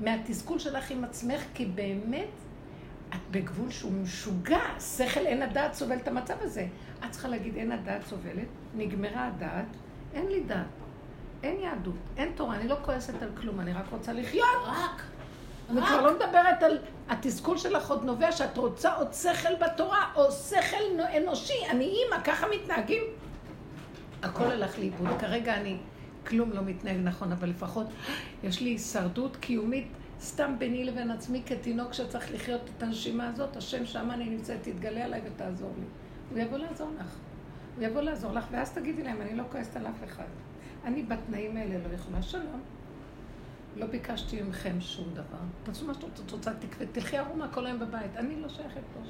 מהתסכול שלך עם עצמך, כי באמת את בגבול שהוא משוגע, שכל אין הדעת סובל את המצב הזה. את צריכה להגיד, אין הדעת סובלת, נגמרה הדעת, אין לי דעת. אין יהדות, אין תורה, אני לא כועסת על כלום, אני רק רוצה לחיות. רק. אני כבר לא מדברת על התסכול שלך עוד נובע שאת רוצה עוד שכל בתורה, או שכל אנושי. אני אימא, ככה מתנהגים? הכל הלך לאיבוד. כרגע אני, כלום לא מתנהג נכון, אבל לפחות יש לי הישרדות קיומית סתם ביני לבין עצמי כתינוק שצריך לחיות את הנשימה הזאת. השם שם אני נמצאת, תתגלה עליי ותעזור לי. הוא יבוא לעזור לך. הוא יבוא לעזור לך, ואז תגידי להם, אני לא כועסת על אף אחד. אני בתנאים האלה לא יכולה. שלום. לא ביקשתי מכם שום דבר. תעשו מה שאת רוצה, תקווה, תלכי ערומה כל היום בבית. אני לא שייכת פה.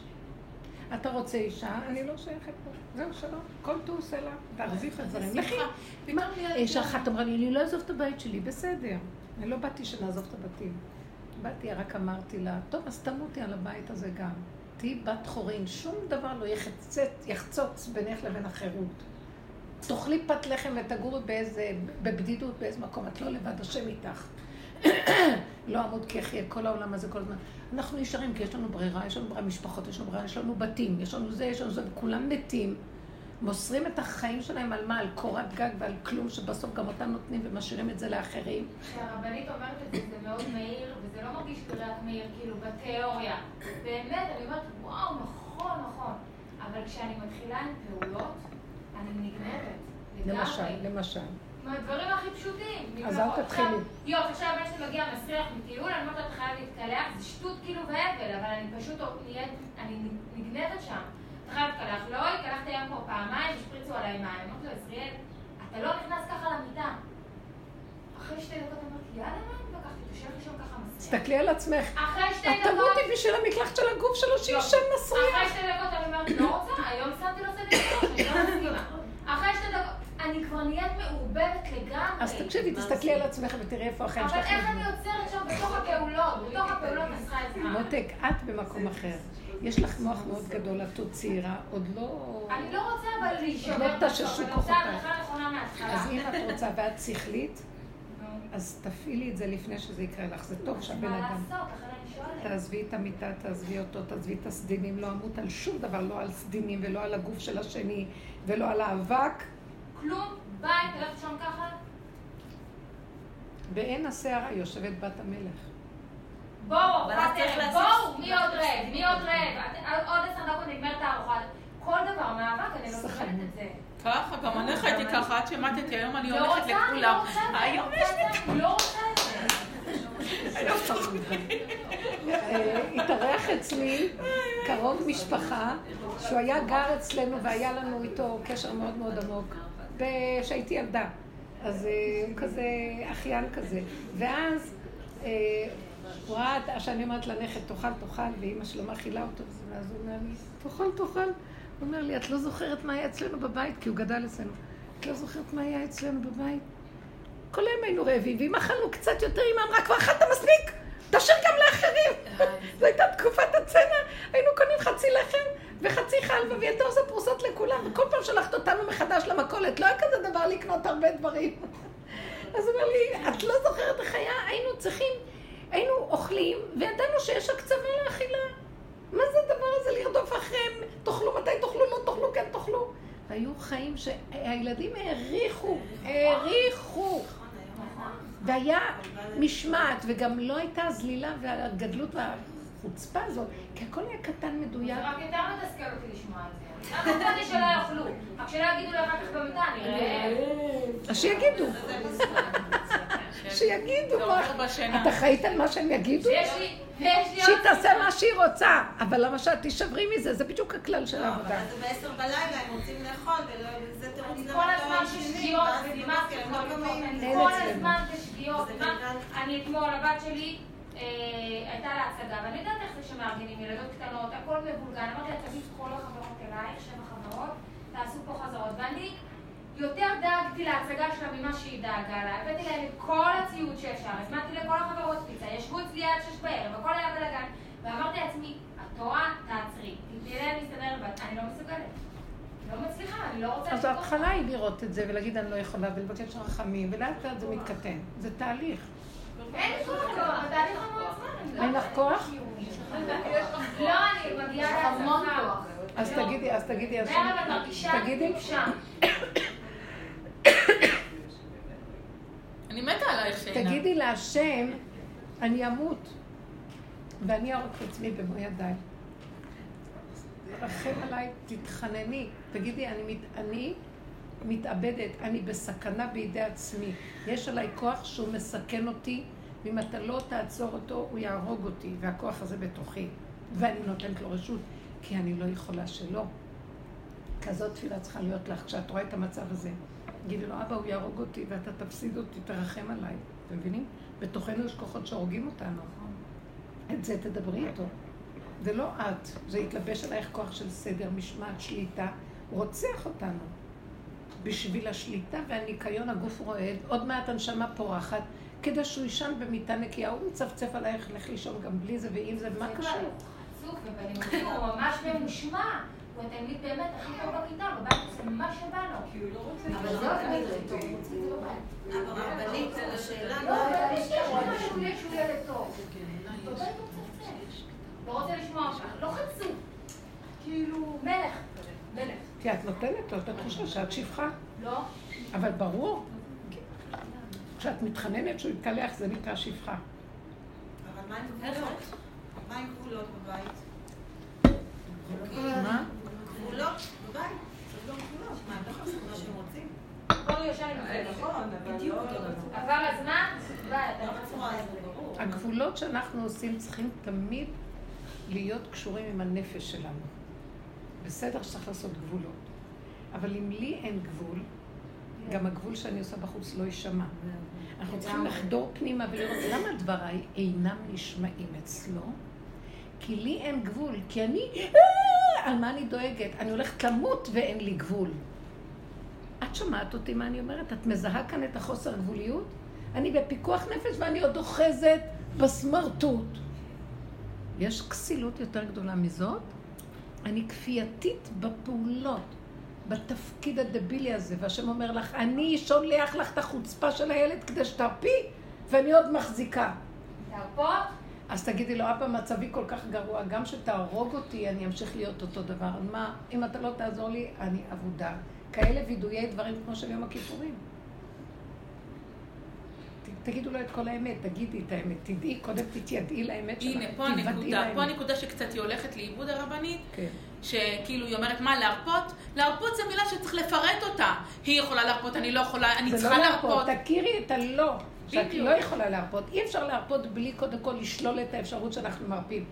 אתה רוצה אישה, אני לא שייכת פה. זהו, שלום. כל טוב לה. תעזבי את הדברים. לכי. אישה אחת אמרה לי, אני לא אעזוב את הבית שלי. בסדר. אני לא באתי שנעזוב את הבתים. באתי, רק אמרתי לה, טוב, אז תמותי על הבית הזה גם. תהיי בת חורין, שום דבר לא יחצץ, יחצוץ בינך לבין החירות. תאכלי פת לחם ותגורי באיזה, בבדידות באיזה מקום, את לא לבד, השם איתך. <clears throat> לא עמוד כי אחיה, כל העולם הזה כל הזמן. אנחנו נשארים כי יש לנו ברירה, יש לנו ברירה משפחות, יש לנו ברירה, יש לנו בתים, יש לנו זה, יש לנו זה, וכולם מתים. מוסרים את החיים שלהם על מה? על קורת גג ועל כלום, שבסוף גם אותם נותנים ומשאירים את זה לאחרים. כשהרבנית אומרת את זה, זה מאוד מהיר, וזה לא מרגיש לי רק מהיר, כאילו, בתיאוריה. באמת, אני אומרת, וואו, נכון, נכון. אבל כשאני מתחילה עם פעולות, אני. למשל, למשל. מהדברים הכי פשוטים. אז. אל תתחילי. יופי, עכשיו הבן שלי מגיע מסריח מטיול, אני אומרת לו, אתה חייב להתקלח, זה שטות כאילו והבל, אבל אני פשוט נהיית, אני נגנבת שם. אתה חייב להתקלח, לא, התקלחתי היום כבר פעמיים, השפריצו עליי מים. אמרתי לו, עזריאל, אתה לא נכנס ככה למיטה. אחרי שתי דקות אמרתי, יאללה, מה אני לקחתי? תשב לי שם ככה מסריח. תסתכלי על עצמך. אחרי שתי את דקות... תמותי בשביל המקלחת של הגוף שלו, לא. שישן מסריח. אחרי שתי דקות אני אומרת, לא רוצה, היום שמתי לו סדר ראש, אני לא מסכימה. אחרי שתי דקות, אני כבר נהיית מעורבבת לגמרי. אז תקשיבי, תסתכלי על עצמך ותראי איפה החיים אבל שלך. איך אני. עוצרת שם בתוך הפעולות? <laughs> בתוך הפעולות צריכה עזרה. מותק, את במקום אחר. יש לך מוח מאוד גדול, את עוד צעירה, עוד לא... אני לא רוצה אבל להישבר לא תששו בסוף, אני רוצה. הדרכה נכונה מההתחלה. אז אם את <laughs> רוצה ואת שכלית, אז תפעילי את זה לפני שזה יקרה לך. זה טוב שהבן מה אדם... לעשות? לכן אני שואלת. תעזבי את המיטה, תעזבי אותו, תעזבי את הסדינים, לא אמות על שום דבר, לא על סדינים ולא על הגוף של השני ולא על האבק. כלום, בית, הולכת שם ככה? בעין הסערה יושבת בת המלך. בואו, בואו, מי עוד רעב, מי עוד רעב, עוד עשר דקות נגמרת הארוחה, כל דבר מאבק, אני לא מסוגלת את זה. ככה, גם אני הייתי ככה, עד שמטתי, היום אני לא הולכת לכולם. לא רוצה את זה. היום יש לי... לא רוצה את זה. אה, התארח אצלי קרוב משפחה, שהוא היה גר אצלנו והיה לנו איתו קשר מאוד מאוד עמוק, כשהייתי ילדה. אז אה, הוא כזה אחיין כזה. ואז אה, הוא ראה שאני אומרת לנכד, תאכל, תאכל, ואימא שלו מאכילה אותו, ואז הוא אומר לי, תאכל, תאכל. הוא אומר לי, את לא זוכרת מה היה אצלנו בבית? כי הוא גדל אצלנו. את לא זוכרת מה היה אצלנו בבית? כל היום היינו רעבים, ואם אכלנו קצת יותר, אמא אמרה, כבר אכלת מספיק, תשאיר גם לאחרים. זו הייתה תקופת הצנע, היינו קונים חצי לחם וחצי חלבה, והיא הייתה עושה פרוסות לכולם, וכל פעם שלחת אותנו מחדש למכולת, לא היה כזה דבר לקנות הרבה דברים. <laughs> אז הוא אומר לי, את לא זוכרת איך היה? היינו צריכים, היינו אוכלים, וידענו שיש הקצבה לאכילה. מה זה הדבר הזה לרדוף אחריהם? תאכלו, מתי תאכלו, לא תאכלו, כן תאכלו. היו חיים שהילדים העריכו, העריכו. והיה משמעת, וגם לא הייתה זלילה והגדלות והחוצפה הזאת, כי הכל היה קטן מדויק. זה רק יותר מתסכל אותי לשמוע את זה. למה לי שלא יאכלו? רק שלא יגידו לי אחר כך במיטה, אני רעב. אז שיגידו, שיגידו זה מה. עובר בשינה. את אחראית על מה שהם יגידו? שהיא תעשה מה שהיא רוצה, אבל למה שאת תישברי מזה? זה בדיוק הכלל של לא, אבל העבודה. זה בעשר בלילה, הם רוצים לאכול, וזה תירוץ למה כל לא הם לא כל. הזמן בשגיאות. אני אתמול, הבת שלי הייתה לה הצגה, ואני יודעת איך זה שמארגנים ילדות קטנות, הכל מבולגן. אמרתי לה, תביאי את כל החברות אלייך, שבע חברות, תעשו פה חזרות. ואני יותר דאגתי להצגה שלה ממה שהיא דאגה לה. הבאתי להם את כל הציוד שאפשר, הזמנתי לכל החברות פיצה, ישבו אצלי עד שש בערב, הכל היה בלאגן. ואמרתי לעצמי, את טועה, תעצרי. תתני להם להסתדר, ואני לא מסוגלת. לא מצליחה, אני לא רוצה... אז. ההתחלה היא לראות את זה ולהגיד אני לא יכולה ולבקש רחמים, ולאט לאט זה מתקטן. זה תהליך. אין לי כוח, לא, זמן. אין לך כוח? לא, אני מגיעה המון להצלחה. כוח. אז תגידי, אז תגידי, אז תגידי. אני מתה עלייך שינה. תגידי להשם, אני אמות, ואני ארוג את עצמי במו ידיי. רחם עליי, תתחנני. תגידי, אני, מת, אני מתאבדת, אני בסכנה בידי עצמי. יש עליי כוח שהוא מסכן אותי, ואם אתה לא תעצור אותו, הוא יהרוג אותי, והכוח הזה בתוכי. ואני נותנת לו רשות, כי אני לא יכולה שלא. כזאת תפילה צריכה להיות לך, כשאת רואה את המצב הזה. תגידי לו, אבא, הוא יהרוג אותי ואתה תפסיד אותי, תרחם עליי. אתם מבינים? בתוכנו יש כוחות שהורגים אותנו. את זה תדברי איתו. זה לא את, זה יתלבש עלייך כוח של סדר, משמעת, שליטה. הוא רוצח אותנו. בשביל השליטה והניקיון הגוף רועד, עוד מעט הנשמה פורחת, כדי שהוא יישן במיטה נקייה. הוא מצפצף עלייך, לך לישון גם בלי זה ועם זה, מה זה קשור? כבר חצוף ובלימודים הוא ממש ממושמע. הוא התלמיד באמת הכי טוב בכיתה, בבית עושה מה שבא לו. אבל זה לא תמיד טוב, הוא את זה בבית. אבל הרבנית, השאלה לא. אבל יש לו משהו שהוא ילד טוב. בבית הוא מצפצף. לא רוצה לשמוע אותך. לא חצוף. כאילו, מלך. מלך. כי את נותנת לו את התחושה שאת שפחה. לא? אבל ברור, כשאת מתחננת שהוא יתקלח זה נקרא שפחה. אבל מה עם גבולות? מה עם גבולות בבית? מה? גבולות בבית? צריך גם גבולות. מה, הם לא. נכון, לא. הגבולות שאנחנו עושים צריכים תמיד להיות קשורים עם הנפש שלנו. בסדר שצריך לעשות גבולות, אבל אם לי אין גבול, גם הגבול שאני עושה בחוץ לא יישמע. אנחנו צריכים לחדור פנימה ולראות למה דבריי אינם נשמעים אצלו? כי לי אין גבול, כי אני, אה, על מה אני דואגת? אני הולכת למות ואין לי גבול. את שומעת אותי מה אני אומרת? את מזהה כאן את החוסר גבוליות? אני בפיקוח נפש ואני עוד אוחזת בסמרטוט. יש כסילות יותר גדולה מזאת? אני כפייתית בפעולות, בתפקיד הדבילי הזה, והשם אומר לך, אני שולח לך את החוצפה של הילד כדי שתרפי, ואני עוד מחזיקה. תרפות? אז תגידי לו, אבא, מצבי כל כך גרוע, גם שתהרוג אותי, אני אמשיך להיות אותו דבר. מה, אם אתה לא תעזור לי, אני אבודה. כאלה וידויי דברים כמו של יום הכיפורים. תגידו לו את כל האמת, תגידי את האמת, תדעי, קודם תתיידעי לאמת שלך, הנה, פה הנקודה, פה. הנקודה שקצת היא הולכת לאיבוד הרבנית, כן. שכאילו היא אומרת, מה, להרפות? להרפות זה מילה שצריך לפרט אותה. היא יכולה להרפות, אני לא יכולה, אני צריכה לא להרפות, להרפות. תכירי את הלא, שאת בדיוק. לא יכולה להרפות. אי אפשר להרפות בלי קודם כל לשלול את האפשרות שאנחנו מרפים.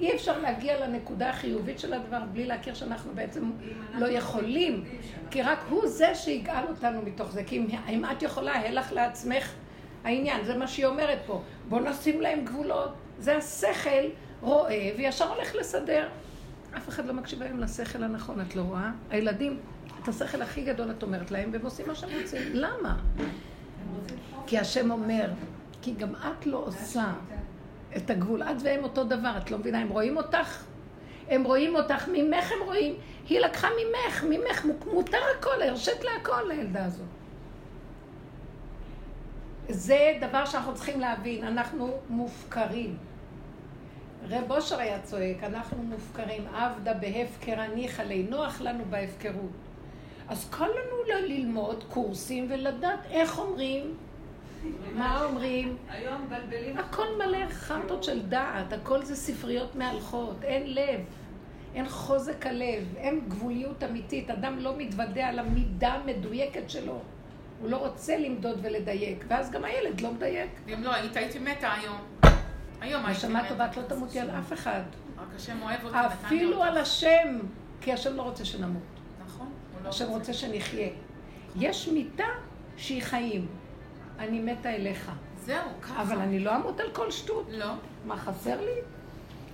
אי אפשר להגיע לנקודה החיובית של הדבר בלי להכיר שאנחנו בעצם לא יכולים. כי רק הוא זה שיגאל אותנו מתוך זה. כי אם, אם את יכולה, הלך לעצמך העניין, זה מה שהיא אומרת פה. בוא נשים להם גבולות. זה השכל רואה וישר הולך לסדר. אף אחד לא מקשיב היום לשכל הנכון, את לא רואה? הילדים, את השכל הכי גדול את אומרת להם, והם עושים מה שהם רוצים. למה? כי השם אומר, כי גם את לא עושה את הגבול. את והם אותו דבר, את לא מבינה, הם רואים אותך? הם רואים אותך, ממך הם רואים. היא לקחה ממך, ממך, מותר הכל, הרשית לה הכל לילדה הזאת. זה דבר שאנחנו צריכים להבין, אנחנו מופקרים. רב אושר היה צועק, אנחנו מופקרים, עבדה בהפקר הניחא לי, נוח לנו בהפקרות. אז קל לנו ל- ללמוד קורסים ולדעת איך אומרים, מה אומרים. היום מבלבלים... הכל מלא חרטות של דעת, הכל זה ספריות מהלכות, אין לב, אין חוזק הלב, אין גבוליות אמיתית, אדם לא מתוודע על המידה המדויקת שלו. הוא לא רוצה למדוד ולדייק, ואז גם הילד לא מדייק. אם לא היית, הייתי מתה היום. היום נשמה. טובה, את לא תמותי על אף אחד. רק השם אוהב אותי, נתן לי אפילו. על השם, כי השם לא רוצה שנמות. נכון. הוא לא השם רוצה שנחיה. יש מיתה שהיא חיים. אני מתה אליך. זהו, ככה. אבל אני לא אמות על כל שטות. לא. מה חסר לי?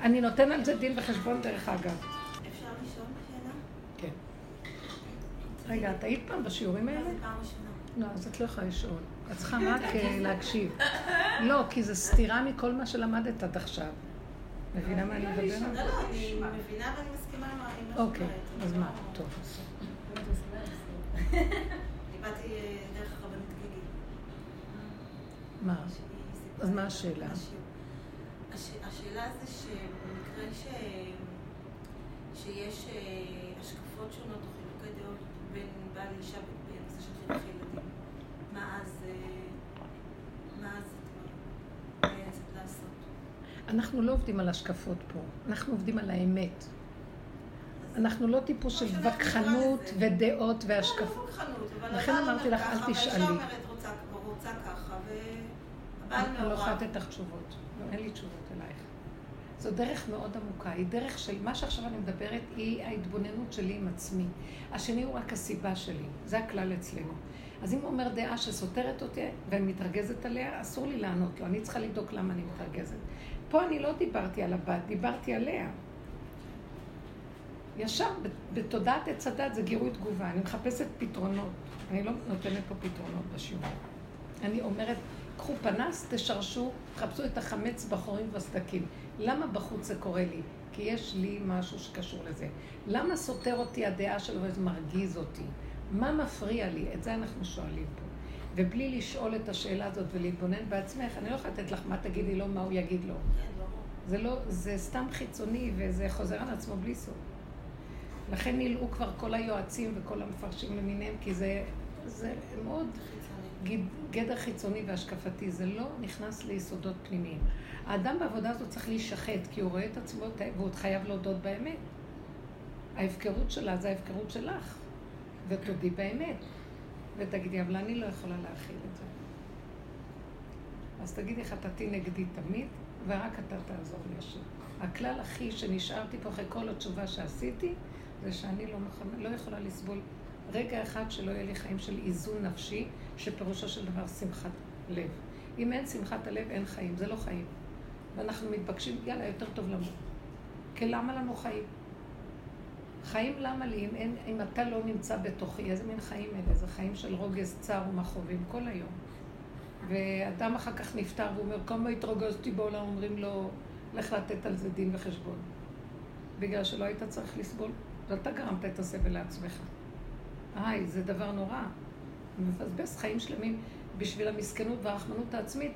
אני נותן על זה דין וחשבון דרך אגב. אפשר לשאול שאלה? כן. רגע, את היית פעם בשיעורים האלה? זה פעם ראשונה? לא, אז את לא יכולה לשאול. את צריכה רק אה, להקשיב. לא, כי זה סתירה מכל מה שלמדת עד עכשיו. מבינה מה אני מדברת? לא, לא, אני מבינה ואני מסכימה עם מה שאת אוקיי. אז מה? טוב. באתי אה, דרך הרבנית גיגי. מה? אז מה השאלה? השאלה זה שבמקרה ש... שיש אה, השקפות שונות או חילוקי דעות בין בעל לאישה בנושא של חינוך אנחנו לא עובדים על השקפות פה, אנחנו עובדים על האמת. אנחנו לא טיפוס של וכחנות. ודעות לא, והשקפות. לא בכוחנות, אבל לכן אמרתי לך, אל תשאלי. אני לא. יכולה לתת לך תשובות. לא, אין לי תשובות אלייך. זו דרך מאוד עמוקה. היא דרך של מה שעכשיו אני מדברת, היא ההתבוננות שלי עם עצמי. השני הוא רק הסיבה שלי. זה הכלל אצלנו. אז אם הוא אומר דעה שסותרת אותי ואני מתרגזת עליה, אסור לי לענות לו. אני צריכה לבדוק למה אני מתרגזת. פה אני לא דיברתי על הבת, דיברתי עליה. ישר, בתודעת עץ הדת זה גירוי תגובה. אני מחפשת פתרונות. אני לא נותנת פה פתרונות בשיעור. אני אומרת, קחו פנס, תשרשו, חפשו את החמץ בחורים ובסדקים. למה בחוץ זה קורה לי? כי יש לי משהו שקשור לזה. למה סותר אותי הדעה שלו וזה מרגיז אותי? מה מפריע לי? את זה אנחנו שואלים פה. ובלי לשאול את השאלה הזאת ולהתבונן בעצמך, אני לא יכולה לתת לך מה תגידי לו, מה הוא יגיד לו. כן. זה לא, זה סתם חיצוני וזה חוזר על עצמו בלי סוף. לכן נלאו כבר כל היועצים וכל המפרשים למיניהם, כי זה, זה מאוד. גד- גדר חיצוני והשקפתי, זה לא נכנס ליסודות פנימיים. האדם בעבודה הזאת צריך להישחט, כי הוא רואה את עצמו, והוא עוד חייב להודות באמת. ההפקרות שלה זה ההפקרות שלך, ותודי באמת. ותגידי, אבל אני לא יכולה להכיל את זה. אז תגידי, חטאתי נגדי תמיד, ורק אתה תעזור לי השם. הכלל הכי שנשארתי פה אחרי כל התשובה שעשיתי, זה שאני לא, מוכנה, לא יכולה לסבול רגע אחד שלא יהיה לי חיים של איזון נפשי, שפירושו של דבר שמחת לב. אם אין שמחת הלב, אין חיים, זה לא חיים. ואנחנו מתבקשים, יאללה, יותר טוב למות. כי למה לנו חיים? חיים למה לי, אם, אין, אם אתה לא נמצא בתוכי, איזה מין חיים אלה? זה חיים של רוגז, צער ומכאובים כל היום. ואדם אחר כך נפטר ואומר, כמה התרגזתי בעולם, אומרים לו, לך לתת על זה דין וחשבון. בגלל שלא היית צריך לסבול, ואתה גרמת את הסבל לעצמך. היי, זה דבר נורא. מבזבז חיים שלמים בשביל המסכנות והרחמנות העצמית,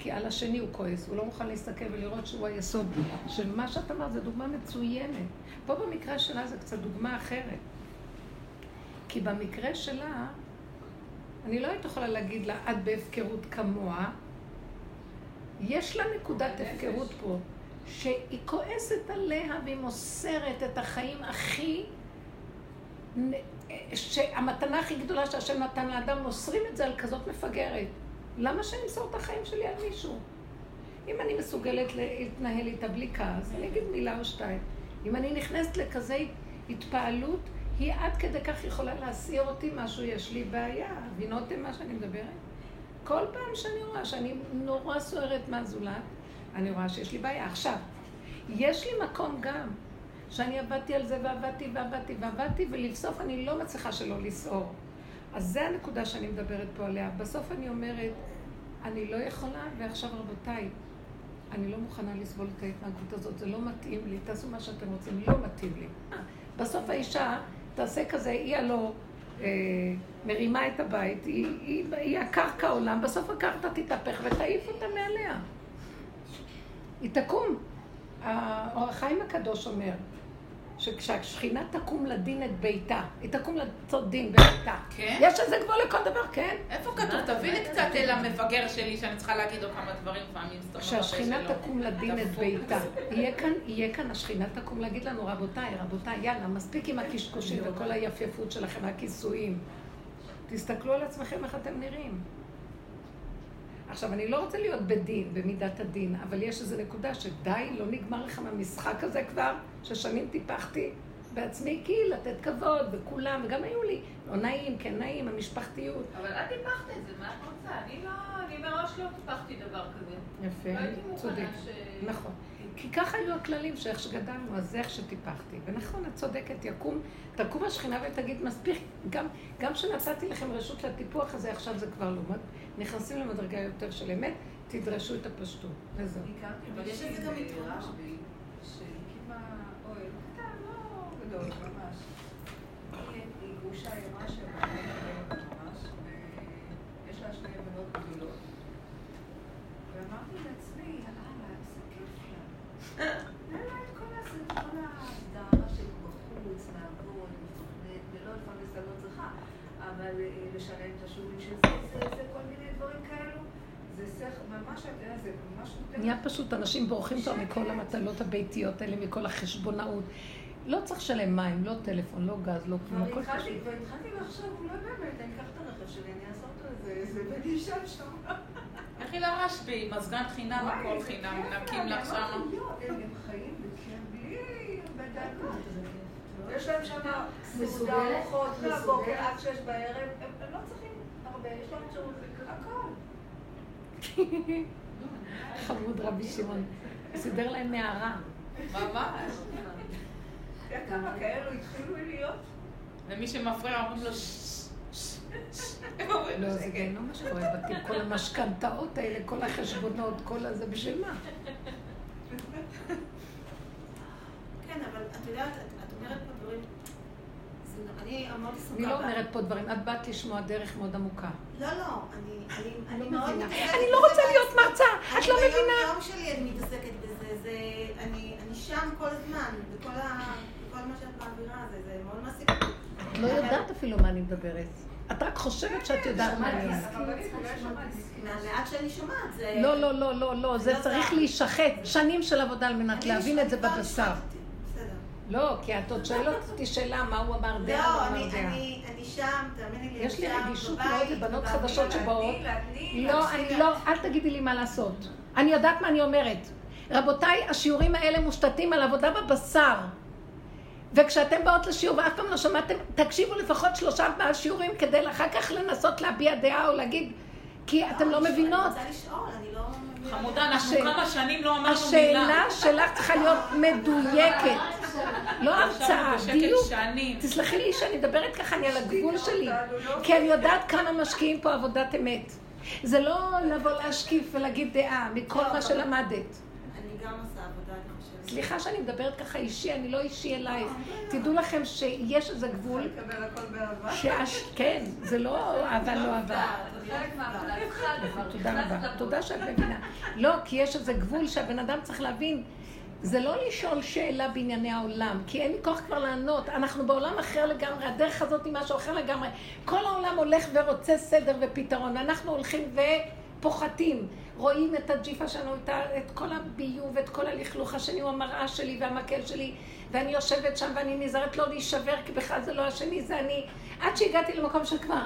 כי על השני הוא כועס, הוא לא מוכן להסתכל ולראות שהוא היסוד של מה שאת אמרת, זו דוגמה מצוינת. פה במקרה שלה זה קצת דוגמה אחרת. כי במקרה שלה, אני לא הייתי יכולה להגיד לה, את בהפקרות כמוה, יש לה נקודת הפקרות פה, שהיא כועסת עליה והיא מוסרת את החיים הכי... שהמתנה הכי גדולה שהשם נתן לאדם, מוסרים את זה על כזאת מפגרת. למה שאני אמסור את החיים שלי על מישהו? אם אני מסוגלת להתנהל איתה בלי כעס, אני אגיד מילה או שתיים. אם אני נכנסת לכזה התפעלות, היא עד כדי כך יכולה להסיר אותי משהו, יש לי בעיה. מבינות מה שאני מדברת? כל פעם שאני רואה שאני נורא סוערת מהזולת, אני רואה שיש לי בעיה. עכשיו, יש לי מקום גם, שאני עבדתי על זה ועבדתי ועבדתי ועבדתי, ולבסוף אני לא מצליחה שלא לסעור. אז זה הנקודה שאני מדברת פה עליה. בסוף אני אומרת, אני לא יכולה, ועכשיו רבותיי, אני לא מוכנה לסבול את ההתנהגות הזאת, זה לא מתאים לי, תעשו מה שאתם רוצים, לא מתאים לי. בסוף האישה תעשה כזה, היא הלא אה, מרימה את הבית, היא, היא, היא הקרקע עולם, בסוף הקרקע תתהפך ותעיף אותה מעליה. היא תקום. האור החיים הקדוש אומר, שכשהשכינה תקום לדין את ביתה, היא תקום לעשות דין בביתה. כן? יש איזה גבול לכל דבר, כן? איפה כתוב? תביא לי קצת אל המפגר שלי, שאני צריכה להגיד לו כמה דברים פעמים. כשהשכינה. תקום לדין את. ביתה. יהיה כאן, יהיה כאן, השכינה תקום להגיד לנו, רבותיי, רבותיי, יאללה, מספיק עם הקשקושים וכל היפייפות שלכם, הכיסויים. תסתכלו על עצמכם איך אתם נראים. עכשיו, אני לא רוצה להיות בדין, במידת הדין, אבל יש איזו נקודה שדי, לא נגמר לך מהמשחק הזה כבר, ששנים טיפחתי בעצמי, כי לתת כבוד, וכולם, וגם היו לי, לא נעים, כן נעים, המשפחתיות. אבל את טיפחת את זה, מה את רוצה? אני לא, אני מראש לא טיפחתי דבר כזה. יפה, לא צודק. ש... נכון. כי ככה היו הכללים שאיך שגדלנו, אז זה איך שטיפחתי. ונכון, את צודקת, יקום, תקום השכינה ותגיד, מספיק, גם, גם שנתתי לכם רשות לטיפוח הזה, עכשיו זה כבר לא. נכנסים למדרגה יותר של אמת, תדרשו את הפשטות. וזהו. אבל יש לזה גם. ברשב"י, שהקימה אוהל קטן, לא גדול, ממש. היא היא גרושה, היא אמרה שהיא ממש, ויש לה שתי בנות גדולות. ואמרתי לעצמי, יאללה, איזה כיף לה. אין לה את כל הזה, את כל ההסדרה של בחוץ, לעבוד, לפרנס, ולא לפרנס אני לא צריכה, אבל אה, לשלם את השיעורים של זה, זה, זה, כל מיני דברים כאלו. זה שכל, ממש, אתה יודע, זה ממש. נהיה פשוט, אנשים בורחים כבר מכל המטלות הביתיות האלה, מכל החשבונאות. לא צריך לשלם מים, לא טלפון, לא גז, לא כלום, כבר הכל התחלתי, פשוט. והתחלתי לחשוב, אולי באמת, אני אקח את הרכב שלי, אני אעשה אותו איזה, איזה בן אישה שם. לכי לרשב"י, מזגן חינם, הכל חינם, נקים לה, לך שמה. יואו, הם חיים בכיף בלי הרבה דאגות. יש להם שם סעודה מסוגלת? ארוחות מהבוקר? עד שש בערב, הם אפשרות, הכל. חמוד רבי שמעון. סידר להם מערה. ממש. אתה יודע כמה כאלו התחילו להיות? ומי שמפריע אומרים לו לא, זה שקט. גיהנום מה שקורה בתים, כל המשכנתאות האלה, כל החשבונות, כל הזה, בשביל מה? כן, אבל את יודעת, את את אומרת פה דברים... זה- אני מאוד עסוקה... אני לא אומרת פה דברים, את באת לשמוע דרך מאוד עמוקה. לא, לא, אני- לא מאוד מבינה. מתעסקת אני לא רוצה להיות. מרצה, את לא מבינה. ביום שלי אני מתעסקת בזה, זה... אני שם כל הזמן, בכל מה שאת מעבירה, זה מאוד מעסיק אותי. את לא יודעת אפילו מה אני מדברת. את רק חושבת שאת יודעת מה אני. מהמעט שאני שומעת, זה... לא, לא, לא, לא, לא, זה לא צריך להישחט. שנים של עבודה על מנת להבין את זה בבשר. לא, כי את עוד שואלת אותי שאלה, מה הוא אמר דעה, לא, אני- דעה. אני אני שם, תאמיני לי, יש לי אני שם, רגישות בבית, מאוד לבנות. חדשות שבאות. לא, אני. לא, אל תגידי לי מה לעשות. אני יודעת מה אני אומרת. רבותיי, השיעורים האלה מושתתים על עבודה בבשר. וכשאתם באות לשיעור ואף פעם לא שמעתם, תקשיבו לפחות שלושה ארבעה שיעורים כדי אחר כך לנסות להביע דעה או להגיד, כי אתם לא אני מבינות. רוצה לשאול, אני לא... מבינה. חמודה, אנחנו השאלה- כמה שנים לא אמרנו מילה. השאלה שלך צריכה להיות מדויקת. <laughs> לא הרצאה, דיוק. תסלחי לי שאני מדברת ככה, אני על הגבול שלי. כי אני יודעת כמה משקיעים פה עבודת אמת. זה לא לבוא להשקיף ולהגיד דעה מכל מה שלמדת. אני גם עושה עבודה, אני חושבת. סליחה שאני מדברת ככה אישי, אני לא אישי אלייך. תדעו לכם שיש איזה גבול, לקבל הכל באהבה. כן, זה לא אהבה לא אהבה. התחלנו. <laughs> תודה רבה. תודה שאת מבינה. לא, כי יש איזה גבול שהבן אדם צריך להבין. זה לא לשאול שאלה בענייני העולם, כי אין לי כוח כבר לענות. אנחנו בעולם אחר לגמרי, הדרך הזאת היא משהו אחר לגמרי. כל העולם הולך ורוצה סדר ופתרון, ואנחנו הולכים פוחתים, רואים את הג'יפה שלנו, את, כל הביוב, את כל הלכלוך השני, הוא המראה שלי והמקל שלי, ואני יושבת שם ואני נזהרת לא להישבר, כי בכלל זה לא השני, זה אני. עד שהגעתי למקום של כבר,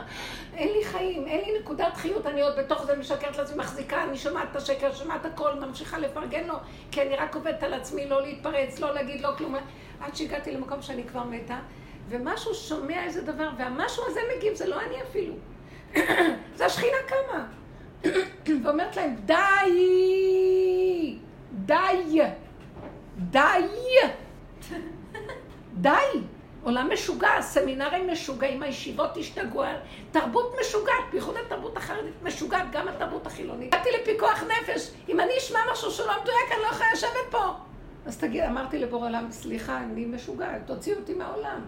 אין לי חיים, אין לי נקודת חיות, אני עוד בתוך זה משקרת לעצמי, מחזיקה, אני שומעת את השקר, שומעת הכל, ממשיכה לפרגן לו, כי אני רק עובדת על עצמי, לא להתפרץ, לא להגיד לא כלום. עד שהגעתי למקום שאני כבר מתה, ומשהו שומע איזה דבר, והמשהו הזה מגיב, זה לא אני אפילו. <clears throat> זה השכינה קמה. ואומרת להם, די! די! די! די! עולם משוגע, סמינרים משוגעים, הישיבות השתגעו, תרבות משוגעת, בייחוד התרבות החרדית משוגעת, גם התרבות החילונית. באתי לפיקוח נפש, אם אני אשמע משהו שלא מדויק, אני לא יכולה לשבת פה. אז תגיד, אמרתי לבורא עולם, סליחה, אני משוגעת, תוציאו אותי מהעולם.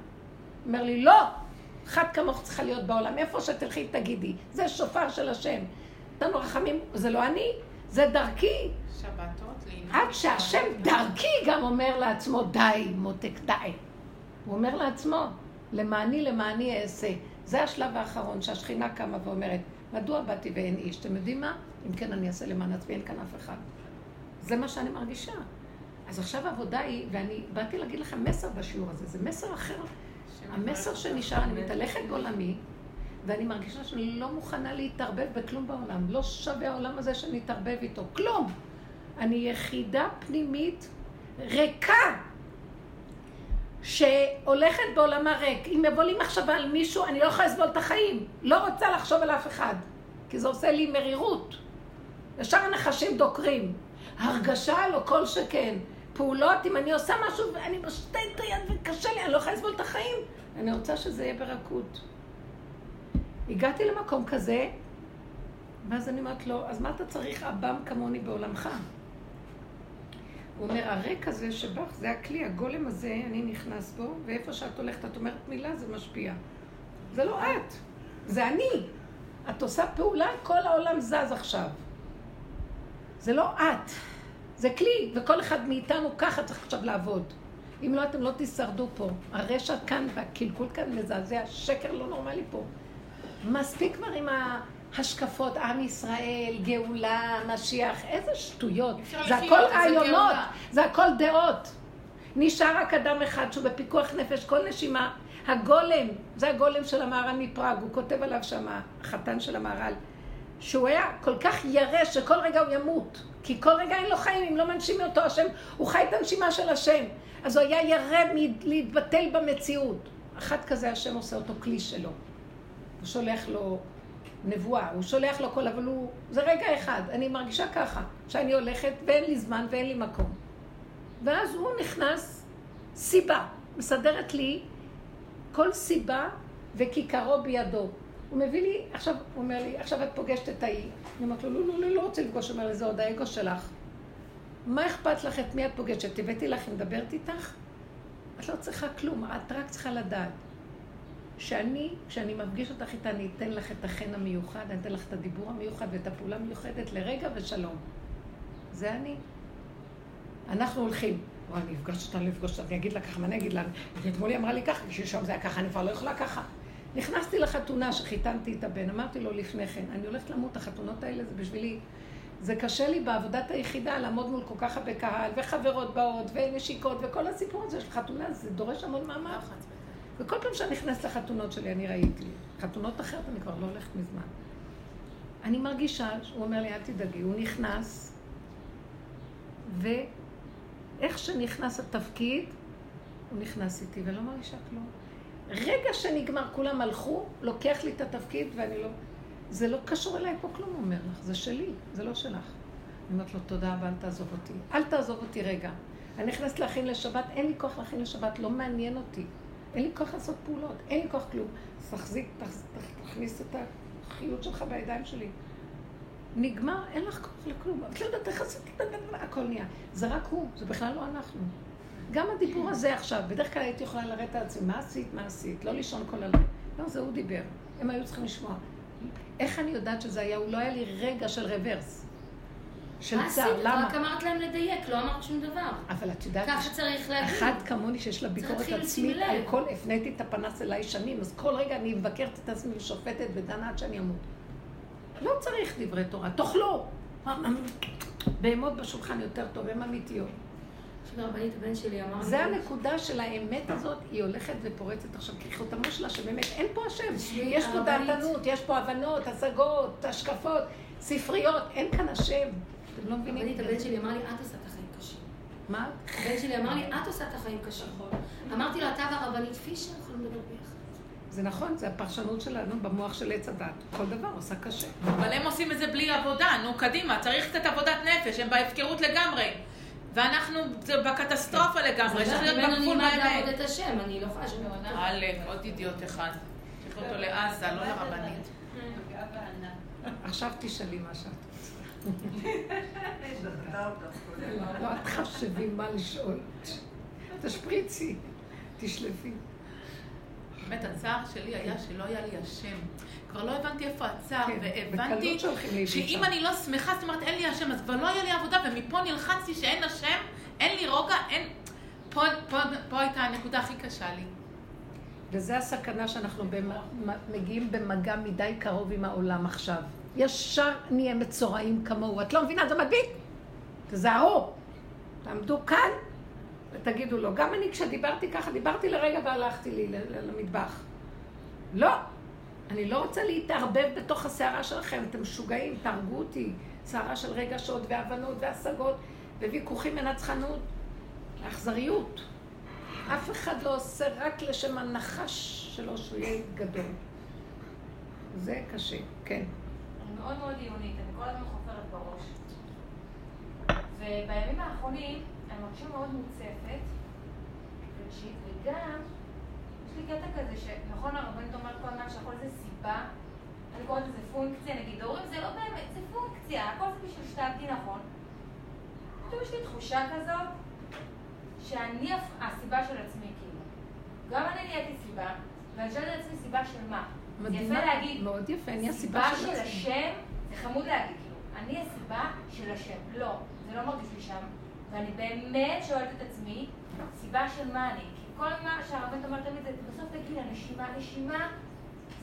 אומר לי, לא, אחת כמוך צריכה להיות בעולם, איפה שתלכי תגידי, זה שופר של השם. נתנו רחמים, זה לא אני, זה דרכי. שבתות. עד שהשם דרכי גם אומר לעצמו, די, מותק, די. הוא אומר לעצמו, למעני למעני אעשה. זה השלב האחרון שהשכינה קמה ואומרת, מדוע באתי ואין איש? אתם יודעים מה? אם כן אני אעשה למען עצמי, אין כאן אף אחד. זה מה שאני מרגישה. אז עכשיו העבודה היא, ואני באתי להגיד לכם מסר בשיעור הזה, זה מסר אחר. המסר שנשאר, אני מתהלכת בעולמי, ואני מרגישה שאני לא מוכנה להתערבב בכלום בעולם. לא שווה העולם הזה שאני אתערבב איתו. כלום. אני יחידה פנימית ריקה, שהולכת בעולמה ריק. אם יבוא לי מחשבה על מישהו, אני לא יכולה לסבול את החיים. לא רוצה לחשוב על אף אחד, כי זה עושה לי מרירות. ישר הנחשים דוקרים. הרגשה לא כל שכן. פעולות, אם אני עושה משהו ואני משתה את היד וקשה לי, אני לא יכולה לסבול את החיים. אני רוצה שזה יהיה ברכות. הגעתי למקום כזה, ואז אני אומרת לו, אז מה אתה צריך עב"ם כמוני בעולמך? הוא אומר, הריק הזה שבך, זה הכלי, הגולם הזה, אני נכנס בו, ואיפה שאת הולכת, את אומרת מילה, זה משפיע. זה לא את, זה אני. את עושה פעולה, כל העולם זז עכשיו. זה לא את, זה כלי, וכל אחד מאיתנו ככה צריך עכשיו לעבוד. אם לא, אתם לא תישרדו פה. הרשע כאן והקלקול כאן מזעזע, שקר לא נורמלי פה. מספיק כבר עם ההשקפות, עם ישראל, גאולה, משיח, איזה שטויות. זה הכל רעיונות. זה הכל דעות. נשאר רק אדם אחד שהוא בפיקוח נפש, כל נשימה. הגולם, זה הגולם של המהר"ל מפראג, הוא כותב עליו שמה, החתן של המהר"ל, שהוא היה כל כך ירא שכל רגע הוא ימות. כי כל רגע אין לו חיים, אם לא מנשימים אותו השם, הוא חי את הנשימה של השם. אז הוא היה ירא מלהתבטל במציאות. אחד כזה השם עושה אותו כלי שלו. הוא שולח לו נבואה, הוא שולח לו כל, אבל הוא... זה רגע אחד, אני מרגישה ככה, שאני הולכת ואין לי זמן ואין לי מקום. ואז הוא נכנס, סיבה, מסדרת לי כל סיבה וכיכרו בידו. הוא מביא לי, עכשיו, הוא אומר לי, עכשיו את פוגשת את ההיא. אני אומרת לו, לא, לא, לא, לא רוצה לפגוש, הוא אומר לי, זה עוד האגו שלך. מה אכפת לך את מי את פוגשת? הבאתי לך, אני מדברת איתך? את לא צריכה כלום, את רק צריכה לדעת. שאני, כשאני מפגיש אותך איתה, אני אתן לך את החן המיוחד, אני אתן לך את הדיבור המיוחד ואת הפעולה המיוחדת לרגע ושלום. זה אני. אנחנו הולכים. וואי, אני אפגש אותה, אני אפגוש אותה, אני אגיד לה ככה, מה אני אגיד לה? אתמול היא אמרה לי ככה, שלשום זה היה ככה, אני כבר לא יכולה ככה. נכנסתי לחתונה שחיתנתי את הבן, אמרתי לו לפני כן, אני הולכת למות, החתונות האלה זה בשבילי, זה קשה לי בעבודת היחידה לעמוד מול כל כך הרבה קהל, וחברות באות, ונשיקות, וכל הסיפור הזה של חתונה, זה דורש המון מאמץ. וכל פעם שאני נכנסת לחתונות שלי, אני ראיתי. חתונות אחרת אני כבר לא הולכת מזמן. אני מרגישה, הוא אומר לי, אל תדאגי, הוא נכנס, ואיך שנכנס התפקיד, הוא נכנס איתי, ולא מרגישה כלום. רגע שנגמר, כולם הלכו, לוקח לי את התפקיד, ואני לא... זה לא קשור אליי פה כלום, הוא אומר לך, זה שלי, זה לא שלך. אני אומרת לו, תודה רבה, אל תעזוב אותי. אל תעזוב אותי רגע. אני נכנסת להכין לשבת, אין לי כוח להכין לשבת, לא מעניין אותי. אין לי כוח לעשות פעולות, אין לי כוח כלום. תחזיק, תכ- תכ- תכניס את החיות שלך בידיים שלי. נגמר, אין לך כוח לכלום. את לא יודעת איך עשית הכל נהיה. זה רק הוא, זה בכלל לא אנחנו. גם הדיבור הזה עכשיו, בדרך כלל הייתי יכולה לרדת על עצמי, מה עשית, מה עשית? לא לישון כל הלילה. לא, זה הוא דיבר. הם היו צריכים לשמוע. איך אני יודעת שזה היה? הוא לא היה לי רגע של רוורס. של מה עשית? צער, למה? רק אמרת להם לדייק, לא אמרת שום דבר. אבל את יודעת, ככה צריך להגיד. אחת כמוני שיש לה ביקורת עצמית על. כל, הפניתי את הפנס אליי שנים, אז כל רגע אני מבקרת את עצמי ושופטת ודנה עד שאני אמות. לא צריך דברי תורה, תאכלו. בהמות בשולחן יותר טוב, הן אמיתיות. הבן שלי אמר זה הנקודה של האמת הזאת, היא הולכת ופורצת עכשיו כחותמו שלה, שבאמת אין פה השם. יש פה. דעתנות, יש פה הבנות, השגות, השקפות, ספריות, אין כאן השם. אתם לא מבינים? הרבנית, הבן שלי אמר לי, את עושה את החיים קשים. מה? הבן שלי אמר לי, את עושה את החיים קשים. אמרתי לו, אתה והרבנית פישר יכולים לדבר ביחד. זה נכון, זה הפרשנות שלנו במוח של עץ הדת. כל דבר עושה קשה. אבל הם עושים את זה בלי עבודה, נו קדימה, צריך קצת עבודת נפש, הם בהפקרות לגמרי. ואנחנו זה בקטסטרופה לגמרי, צריך להיות ממנו בגבול נלמד מהאמת. לעבוד את השם, אני לא יכולה אותך. עלק, עוד אידיוט אחד. צריך אותו לעזה, לא לרבנית. עכשיו תשאלי מה שאת רוצה. דחתה אותך קודם. לא, את חשבי מה לשאול. תשפריצי, תשלפי. באמת, הצער שלי היה שלא היה לי השם. כבר לא הבנתי איפה הצער, כן, והבנתי שאם. אני לא שמחה, זאת אומרת, אין לי השם, אז כבר לא היה לי עבודה, ומפה נלחצתי שאין השם, אין לי רוגע, אין... פה, פה, פה הייתה הנקודה הכי קשה לי. וזה הסכנה שאנחנו במ- מגיעים במגע מדי קרוב עם העולם עכשיו. ישר נהיה מצורעים כמוהו. את לא מבינה, זה מדביק. תזהרו. תעמדו כאן ותגידו לו. גם אני כשדיברתי ככה, דיברתי לרגע והלכתי לי למטבח. לא. אני לא רוצה להתערבב בתוך הסערה שלכם. אתם משוגעים, תהרגו אותי. סערה של רגשות והבנות והשגות וויכוחים מנצחנות. אכזריות. אף אחד לא עושה רק לשם הנחש שלו שהוא יהיה גדול. זה קשה, כן. מאוד מאוד עיונית, אני כל הזמן חופרת בראש. ובימים האחרונים אני מרגישה מאוד מוצפת, רגשית, וגם יש לי קטע כזה שנכון הרבנית אומרת כל הזמן שהכל זה סיבה, אני קוראת לזה פונקציה, נגיד הורים זה לא באמת, זה פונקציה, הכל זה בשביל שתעבדי נכון. פתאום יש לי תחושה כזאת שאני הסיבה של עצמי, כאילו. גם אני נהייתי סיבה, ואני שואלת את עצמי סיבה של מה? זה יפה מדהימה, להגיד, מאוד יפה, אני הסיבה סיבה של עצמי. השם, זה חמוד להגיד, כאילו, אני הסיבה של השם. לא, זה לא מרגיש לי שם. ואני באמת שואלת את עצמי, סיבה של מה אני? כי כל מה שהרבנית אומרת תמיד זה, בסוף תגידי, הנשימה, נשימה,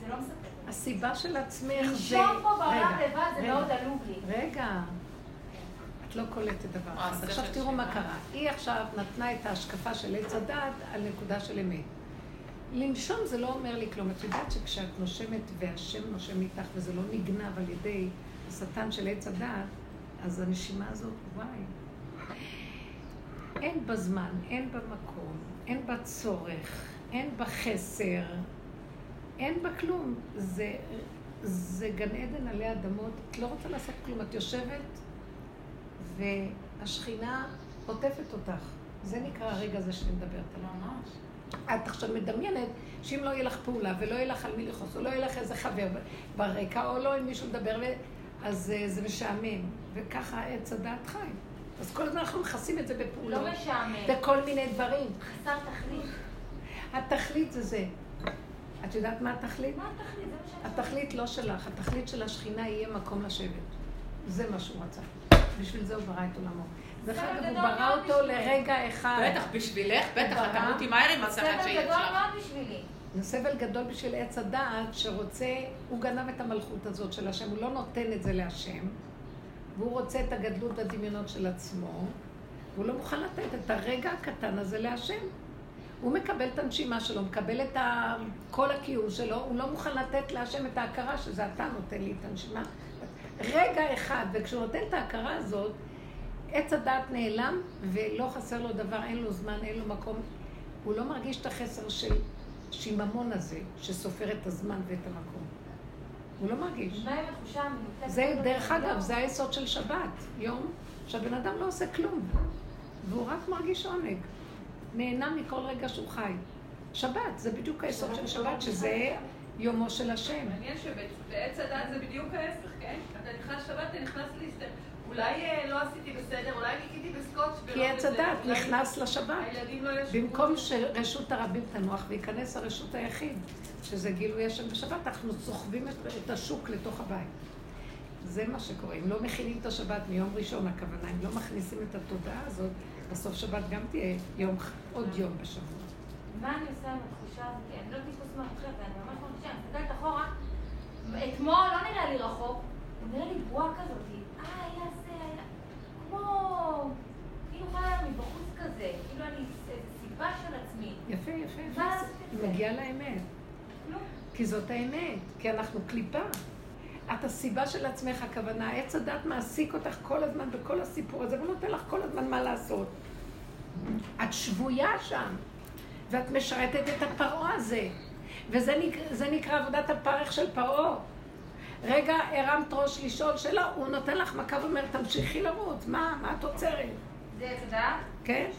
זה לא מספק. הסיבה של עצמך זה... לנשום פה בעולם לבד זה מאוד עלוב לי. רגע. את לא קולטת דבר אה, אחד. עכשיו תראו. מה קרה. היא עכשיו נתנה את ההשקפה של עץ הדעת על נקודה של אמת. לנשום זה לא אומר לי כלום. את יודעת שכשאת נושמת והשם נושם איתך וזה לא נגנב על ידי השטן של עץ הדעת, אז הנשימה הזאת, וואי. אין בה זמן, אין בה מקום, אין בה צורך, אין בה חסר, אין בה כלום. זה, זה גן עדן עלי אדמות. את לא רוצה לעשות כלום. את יושבת והשכינה עוטפת אותך. זה נקרא הרגע הזה שאני מדברת עליו. ממש. את עכשיו מדמיינת שאם לא יהיה לך פעולה ולא יהיה לך על מי לכעוס, או לא יהיה לך איזה חבר ברקע, או לא עם מישהו לדבר, ו- אז אה, זה משעמם. וככה עץ הדעת חי. אז כל הזמן אנחנו מכסים את זה בפעולות. לא משעמם. בכל מיני דברים. חסר תכלית. התכלית זה זה. את יודעת מה התכלית? מה התכלית? זה מה שאני. התכלית לא שלך, התכלית של השכינה יהיה מקום לשבת. זה מה שהוא רצה. בשביל זה הוא ברא את עולמו. דרך סבל אגב, הוא גדול ברא אותו. לרגע אחד. בטח, בשבילך, בטח. את תמותי מהר עם סבל שיש גדול לך. מאוד בשבילי. זה סבל גדול בשביל עץ הדעת שרוצה, הוא גנב את המלכות הזאת של השם, הוא לא נותן את זה להשם, והוא רוצה את הגדלות והדמיונות של עצמו, והוא לא מוכן לתת את הרגע הקטן הזה להשם. הוא מקבל את הנשימה שלו, מקבל את ה... כל הקיום שלו, הוא לא מוכן לתת להשם את ההכרה שזה אתה נותן לי את הנשימה. רגע אחד, וכשהוא נותן את ההכרה הזאת, עץ הדעת נעלם ולא חסר לו דבר, אין לו זמן, אין לו מקום. הוא לא מרגיש את החסר של שיממון הזה, שסופר את הזמן ואת המקום. הוא לא מרגיש. מה עם התחושה המנותקת? זה, דרך אגב, זה היסוד של שבת. יום שהבן אדם לא עושה כלום, והוא רק מרגיש עונג. נהנה מכל רגע שהוא חי. שבת, זה בדיוק היסוד של שבת, שזה יומו של השם. מעניין שבעץ הדת זה בדיוק ההפך, כן? אתה נכנס שבת, אתה נכנס להסתכל. אולי אה, לא עשיתי בסדר, אולי ניקיתי בסקוץ' ולא כי עץ הדת נכנס לשבת. הילדים לא ישבו. במקום שרשות הרבים תנוח וייכנס הרשות היחיד, שזה גילוי השם בשבת, אנחנו סוחבים את, השוק לתוך הבית. זה מה שקורה. אם לא מכינים את השבת מיום ראשון, הכוונה, אם לא מכניסים את התודעה הזאת, בסוף שבת גם תהיה יום, עוד יום בשבוע. מה אני עושה עם התחושה הזאת? אני לא יודעת לתפוס מהמחשב, ואני ממש מרגישה, אני מסתכלת אחורה, אתמול לא נראה לי רחוק, נראה לי בועה כזאת, אה, היה... כמו... כאילו חיה מבחוץ כזה, כאילו אני איזה סיבה של עצמי. יפה, יפה, יפה. מגיעה לאמת. כלום. כי זאת האמת, כי אנחנו קליפה. את הסיבה של עצמך, הכוונה, עץ הדת מעסיק אותך כל הזמן בכל הסיפור הזה, ונותן לך כל הזמן מה לעשות. את שבויה שם, ואת משרתת את הפרעה הזה. וזה נקרא, נקרא עבודת הפרך של פרעה. רגע, הרמת ראש לשאול שאלה, הוא נותן לך מכה ואומר, תמשיכי לרוץ, מה, מה את עוצרת? זה עץ הדעת? כן?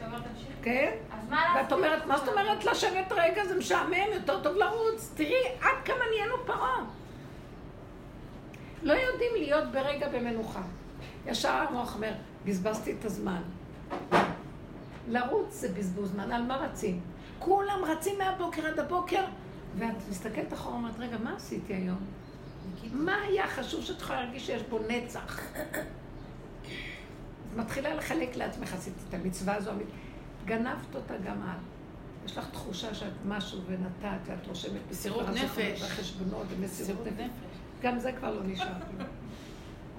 כן? אז מה לעשות? ואת אומרת, מה זאת אומרת לשבת רגע, זה משעמם, יותר טוב לרוץ. תראי עד כמה נהיינו פרעה. לא יודעים להיות ברגע במנוחה. ישר המוח אומר, בזבזתי את הזמן. לרוץ זה בזבוז זמן, על מה רצים? כולם רצים מהבוקר עד הבוקר, ואת מסתכלת אחורה ואומרת, רגע, מה עשיתי היום? מה היה חשוב שאת יכולה להרגיש שיש בו נצח? אז מתחילה לחלק לעצמך, עשיתי את המצווה הזו, גנבת אותה גם את. יש לך תחושה שאת משהו ונתת, ואת רושמת בספר הזיכרונות נפש. והחשבונות ומסירות מסירות נפש. נפש. גם זה כבר לא נשאר.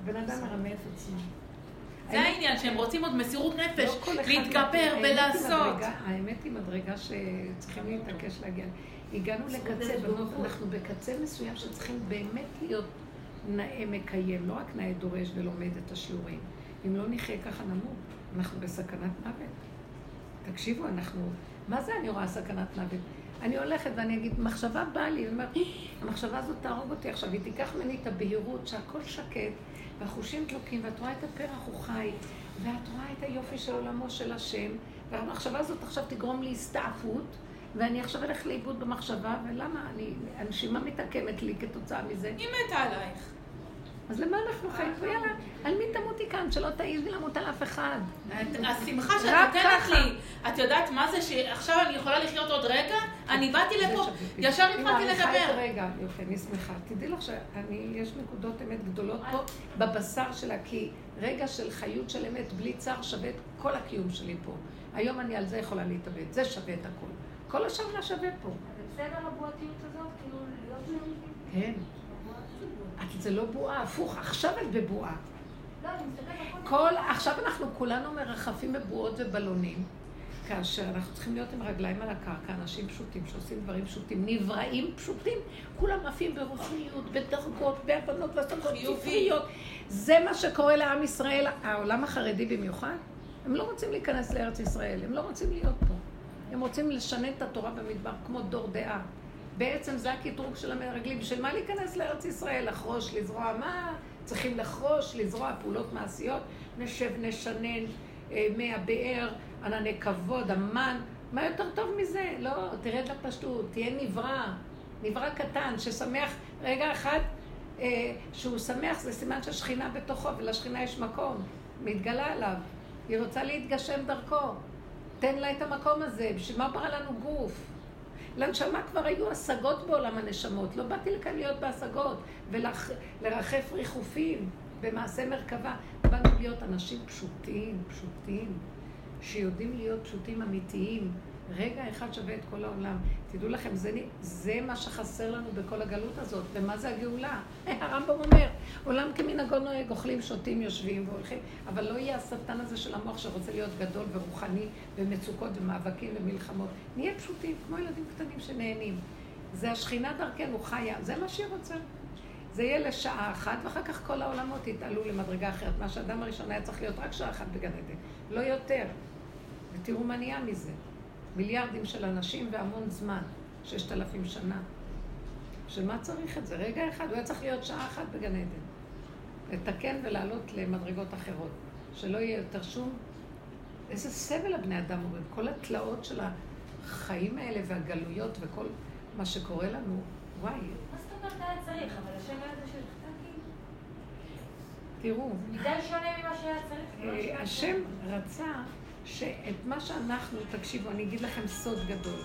הבן אדם מרמה את עצמו. זה העניין, שהם רוצים עוד מסירות נפש, לא אחד- להתגבר ולעשות. האמת היא מדרגה שצריכים להתעקש להגיע. הגענו לקצה, אנחנו בקצה מסוים שצריכים באמת להיות נאה מקיים, לא רק נאה דורש ולומד את השיעורים. אם לא נחיה ככה נמות, אנחנו בסכנת מוות. תקשיבו, אנחנו... מה זה אני רואה סכנת מוות? אני הולכת ואני אגיד, מחשבה באה לי, ואומרת, המחשבה הזאת תהרוג אותי עכשיו, היא תיקח ממני את הבהירות שהכל שקט, והחושים דלוקים, ואת רואה את הפרח הוא חי, ואת רואה את היופי של עולמו של השם, והמחשבה הזאת עכשיו תגרום לי הסתעפות, ואני עכשיו אלך לאיבוד במחשבה, ולמה? אני, הנשימה מתעקמת לי כתוצאה מזה. היא מתה עלייך. אז למה אנחנו חיים? ויאללה, על מי תמותי כאן? שלא תעיזי למות על אף אחד. השמחה שאת נותנת. לי, את יודעת מה זה שעכשיו אני יכולה לחיות עוד רגע? אני באתי לפה. ישר התחלתי לדבר. הרגע, יופי, אני שמחה. תדעי לך שאני, יש נקודות אמת גדולות פה בבשר שלה, כי רגע של חיות של אמת בלי צער שווה את כל הקיום שלי פה. היום אני על זה יכולה להתאבד, זה שווה את הכל. כל השאר לא שווה פה. זה בסדר הבועתיות הזאת? כאילו להיות מאמינים? כן. את זה לא בועה, הפוך, עכשיו את בבועה. לא, אני מסתכלת כל, עכשיו אנחנו כולנו מרחפים בבועות ובלונים, כאשר אנחנו צריכים להיות עם רגליים על הקרקע, אנשים פשוטים שעושים דברים פשוטים, נבראים פשוטים, כולם עפים ברוחניות, בדרגות, בהבנות והשגות חיובי. ספריות. זה מה שקורה לעם ישראל, העולם החרדי במיוחד. הם לא רוצים להיכנס לארץ ישראל, הם לא רוצים להיות פה. הם רוצים לשנן את התורה במדבר כמו דור דעה. בעצם זה הקטרוג של המרגלים. בשביל מה להיכנס לארץ ישראל? לחרוש, לזרוע מה? צריכים לחרוש, לזרוע פעולות מעשיות. נשב, נשנן אה, מי הבאר, ענני כבוד, המן. מה יותר טוב מזה? לא, תרד לפשטות, תהיה נברא. נברא קטן ששמח רגע אחד אה, שהוא שמח זה סימן שהשכינה בתוכו ולשכינה יש מקום, מתגלה עליו. היא רוצה להתגשם דרכו. תן לה את המקום הזה, בשביל מה ברא לנו גוף? לנשמה כבר היו השגות בעולם הנשמות, לא באתי לכאן להיות בהשגות ולרחף ריחופים במעשה מרכבה. באנו להיות אנשים פשוטים, פשוטים, שיודעים להיות פשוטים אמיתיים. רגע אחד שווה את כל העולם. תדעו לכם, זה, זה מה שחסר לנו בכל הגלות הזאת. ומה זה הגאולה? <laughs> הרמב"ם אומר, עולם כמנהגו נוהג, אוכלים, שותים, יושבים והולכים, אבל לא יהיה השטן הזה של המוח שרוצה להיות גדול ורוחני ומצוקות ומאבקים ומלחמות. נהיה פשוטים, כמו ילדים קטנים שנהנים. זה השכינה דרכנו חיה, זה מה שהיא רוצה. זה יהיה לשעה אחת, ואחר כך כל העולמות יתעלו למדרגה אחרת. מה שהאדם הראשון היה צריך להיות רק שעה אחת בגן עדן, לא יותר. ותראו מה נהיה מזה. מיליארדים של אנשים והמון זמן, ששת אלפים שנה. של מה צריך את זה? רגע אחד, הוא היה צריך להיות שעה אחת בגן עדן. לתקן ולעלות למדרגות אחרות. שלא יהיה יותר שום... איזה סבל הבני אדם עוברים. כל התלאות של החיים האלה והגלויות וכל מה שקורה לנו, וואי, מה זאת אומרת היה צריך? אבל השם היה זה. תראו, זה מדי שונה ממה שהיה צריך. לא אה, השם. רצה שאת מה שאנחנו, תקשיבו, אני אגיד לכם סוד גדול.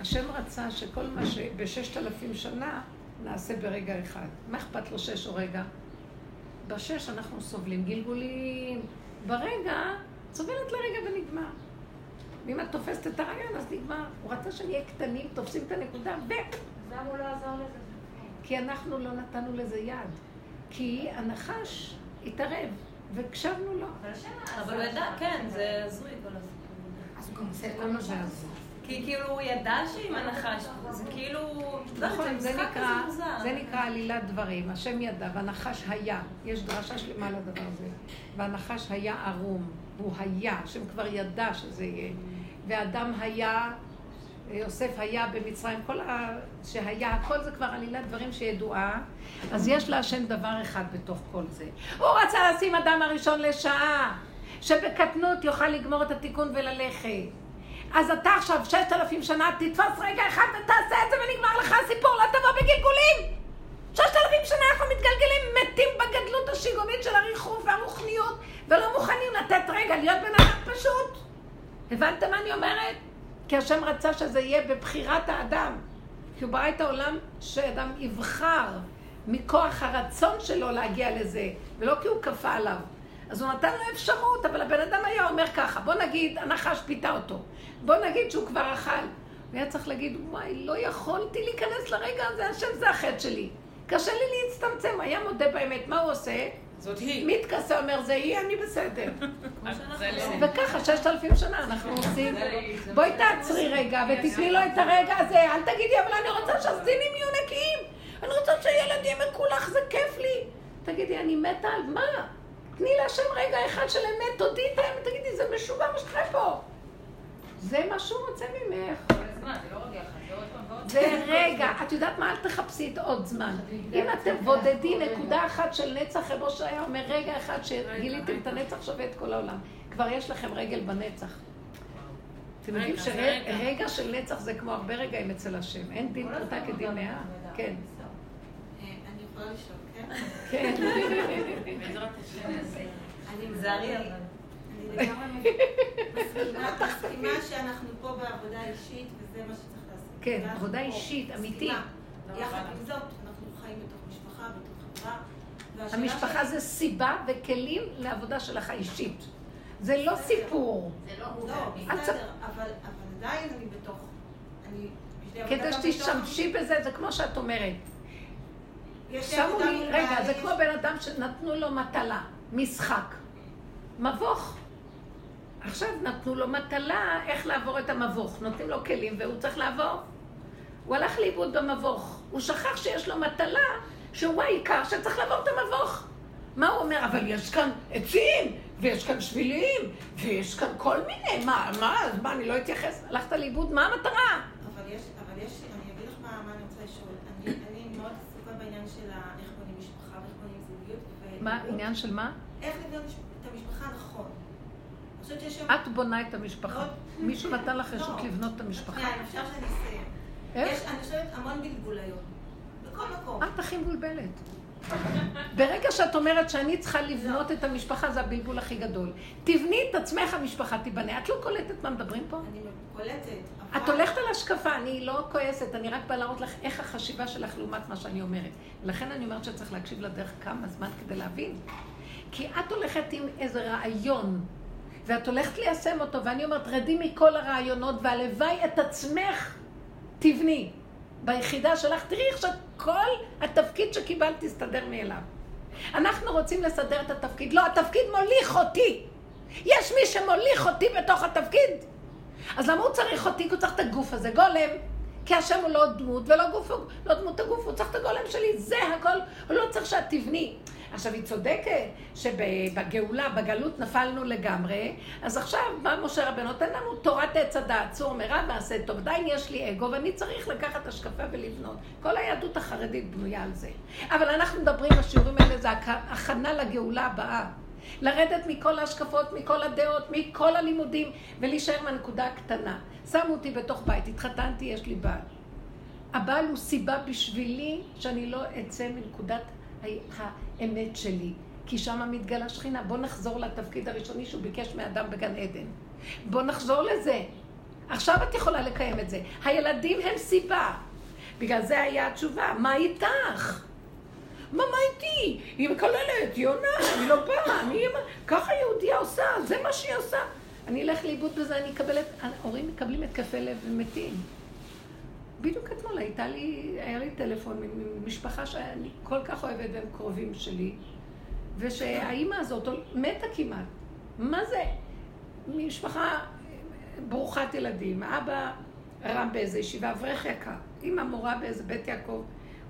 השם רצה שכל מה שבששת אלפים שנה נעשה ברגע אחד. מה אכפת לו שש או רגע? בשש אנחנו סובלים גלגולים. ברגע, סובלת לרגע ונגמר. ואם את תופסת את הרעיון, אז נגמר. הוא רצה שנהיה קטנים, תופסים את הנקודה, ו... למה הוא לא עזר לזה? כי אנחנו לא נתנו לזה יד. כי הנחש התערב, והקשבנו לו. אבל הוא ידע, כן, זה הזוי כל הסיפור. אז הוא גם עושה את כל מה זה שזה. הזוי? כי כאילו הוא ידע שעם הנחש, זה כאילו... לא נכון, זה נקרא. זה נקרא עלילת דברים. השם ידע, והנחש היה. יש דרשה שלמה לדבר הזה. והנחש היה ערום, והוא היה, השם כבר ידע שזה יהיה. ואדם היה, יוסף היה במצרים, כל ה... שהיה, הכל זה כבר עלילת דברים שידועה. אז יש להשם דבר אחד בתוך כל זה. הוא רצה לשים אדם הראשון לשעה, שבקטנות יוכל לגמור את התיקון וללכת. אז אתה עכשיו ששת אלפים שנה תתפוס רגע אחד ותעשה את זה ונגמר לך הסיפור, לא תבוא בגלגולים! ששת אלפים שנה אנחנו מתגלגלים, מתים בגדלות השיגעונית של הריחוף והרוחניות ולא מוכנים לתת רגע להיות בן אדם פשוט. הבנתם מה אני אומרת? כי השם רצה שזה יהיה בבחירת האדם. כי הוא ברא את העולם שאדם יבחר מכוח הרצון שלו להגיע לזה, ולא כי הוא כפה עליו. אז הוא נתן לו אפשרות, אבל הבן אדם היה אומר ככה, בוא נגיד, הנחש פיתה אותו. בוא נגיד שהוא כבר אכל. הוא היה צריך להגיד, וואי, לא יכולתי להיכנס לרגע הזה, השם זה החטא שלי. קשה לי להצטמצם, היה מודה באמת, מה הוא עושה? זאת היא. מתכסה, אומר, זה היא, אני בסדר. <laughs> וככה, ששת אלפים שנה אנחנו עושים. בואי תעצרי רגע ותתני לו את הרגע הזה, אל תגידי, אבל אני רוצה שהסינים יהיו נקיים. אני רוצה שהילדים מקולח, זה כיף לי. תגידי, אני מתה על מה? תני להשם רגע אחד של אמת, תודי את האמת, תגידי, זה משוגע מה שקורה פה. זה מה שהוא רוצה ממך. כל הזמן, זה לא רגע אחד, זה עוד פעם ועוד זה רגע, את יודעת מה? אל תחפשי את עוד זמן. אם אתם בודדים נקודה אחת של נצח, כמו שהיה אומר, רגע אחד שגיליתם את הנצח שווה את כל העולם. כבר יש לכם רגל בנצח. אתם יודעים. שרגע של נצח זה כמו הרבה רגעים אצל השם. אין דין פרוטה כדין מאה. כן, אה, אני יכולה לשאול, כן? כן. בעזרת השם. <laughs> אני תיזהרי אבל. אני לגמרי מסכימה שאנחנו פה בעבודה אישית וזה מה שצריך. כן, עבודה. אישית, אמיתית. מסכימה. יחד עם זאת, אנחנו חיים בתוך משפחה, בתוך חברה. המשפחה זה סיבה וכלים לעבודה שלך האישית. זה לא סיפור. זה לא לא, בסדר, אבל אבל עדיין אני בתוך... כדי שתשתמשי בזה, זה כמו שאת אומרת. שמו לי, רגע, זה כמו בן אדם שנתנו לו מטלה, משחק. מבוך. עכשיו נתנו לו מטלה איך לעבור את המבוך. נותנים לו כלים והוא צריך לעבור. הוא הלך לאיבוד במבוך. הוא שכח שיש לו מטלה שהוא העיקר שצריך לעבור את המבוך. מה הוא אומר? אבל יש כאן עצים, ויש כאן שבילים, ויש כאן כל מיני, מה, מה, אז מה, אני לא אתייחס? הלכת לאיבוד, מה המטרה? אבל יש, אבל יש, אני אגיד לך מה, מה אני רוצה לשאול. אני, אני מאוד עסוקה בעניין של איך בונים משפחה ואיך בונים זוגיות. מה, עניין של מה? איך לבנות את המשפחה נכון. שם... את בונה את המשפחה. מישהו נתן לך רשות לא. לבנות את המשפחה? אפשר שאני אסיים. יש, אני חושבת, המון בלבוליות. בכל מקום. את הכי מבולבלת. ברגע שאת אומרת שאני צריכה לבנות את המשפחה, זה הבלבול הכי גדול. תבני את עצמך, המשפחה תיבנה. את לא קולטת מה מדברים פה? אני קולטת. אבל- את הולכת על השקפה, אני לא כועסת, אני רק באה להראות לך איך החשיבה שלך לעומת מה שאני אומרת. לכן אני אומרת שצריך להקשיב לדרך כמה זמן כדי להבין. כי את הולכת עם איזה רעיון, ואת הולכת ליישם אותו, ואני אומרת, רדי מכל הרעיונות, והלוואי את עצמך תבני. ביחידה שלך, תראי איך שכל התפקיד שקיבלת תסתדר מאליו. אנחנו רוצים לסדר את התפקיד. לא, התפקיד מוליך אותי. יש מי שמוליך אותי בתוך התפקיד. אז למה הוא צריך אותי? כי הוא צריך את הגוף הזה, גולם. כי השם הוא לא דמות ולא גוף, לא דמות הגוף, הוא צריך את הגולם שלי, זה הכל, הוא לא צריך שאת תבני. עכשיו, היא צודקת שבגאולה, בגלות נפלנו לגמרי, אז עכשיו בא משה רבנו, נותן לנו תורת עץ הדעת, צור מרע ועשה טוב, עדיין יש לי אגו ואני צריך לקחת השקפה ולבנות. כל היהדות החרדית בנויה על זה. אבל אנחנו מדברים, השיעורים האלה זה הכ- הכנה לגאולה הבאה. לרדת מכל ההשקפות, מכל הדעות, מכל הלימודים, ולהישאר מהנקודה הקטנה. שמו אותי בתוך בית, התחתנתי, יש לי בעל. הבעל הוא סיבה בשבילי שאני לא אצא מנקודת האמת שלי. כי שם מתגלה שכינה. בוא נחזור לתפקיד הראשוני שהוא ביקש מאדם בגן עדן. בוא נחזור לזה. עכשיו את יכולה לקיים את זה. הילדים הם סיבה. בגלל זה היה התשובה. מה איתך? מה, מה איתי? היא מקללת, היא עונה, אני לא באה, אני... ככה יהודייה עושה, זה מה שהיא עושה. אני אלך לאיבוד בזה, אני אקבל את... ההורים מקבלים התקפי לב ומתים. בדיוק אתמול הייתה לי, היה לי טלפון ממשפחה שאני כל כך אוהבת והם קרובים שלי, ושהאימא הזאת מתה כמעט. מה זה? משפחה ברוכת ילדים, אבא רם באיזה ישיבה, אברך יקר, אימא מורה באיזה בית יעקב,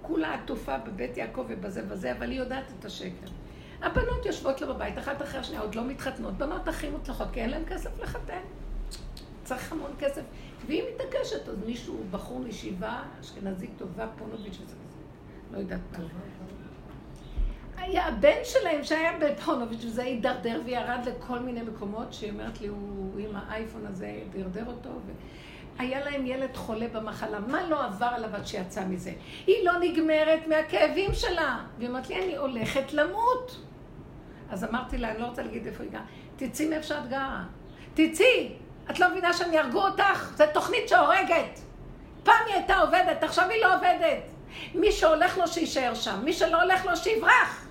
כולה עטופה בבית יעקב ובזה וזה, אבל היא יודעת את השקר. הבנות יושבות לו בבית, אחת אחרי השנייה, עוד לא מתחתנות, בנות הכי מוצלחות, כי אין להן כסף לחתן. צריך המון כסף. והיא מתעקשת, אז מישהו, בחור מישיבה, אשכנזית טובה, פונוביץ' וזה וזה, לא יודעת מה. היה הבן שלהם שהיה בפונוביץ' וזה הידרדר וירד לכל מיני מקומות, שהיא אומרת לי, הוא עם האייפון הזה דרדר אותו. ו... היה להם ילד חולה במחלה, מה לא עבר עליו עד שיצא מזה? היא לא נגמרת מהכאבים שלה. והיא אמרת לי, אני הולכת למות. אז אמרתי לה, אני לא רוצה להגיד איפה היא גרה, תצאי מאיפה שאת גרה. תצאי, את לא מבינה שהם יהרגו אותך? זו תוכנית שהורגת. פעם היא הייתה עובדת, עכשיו היא לא עובדת. מי שהולך לו שיישאר שם, מי שלא הולך לו שיברח.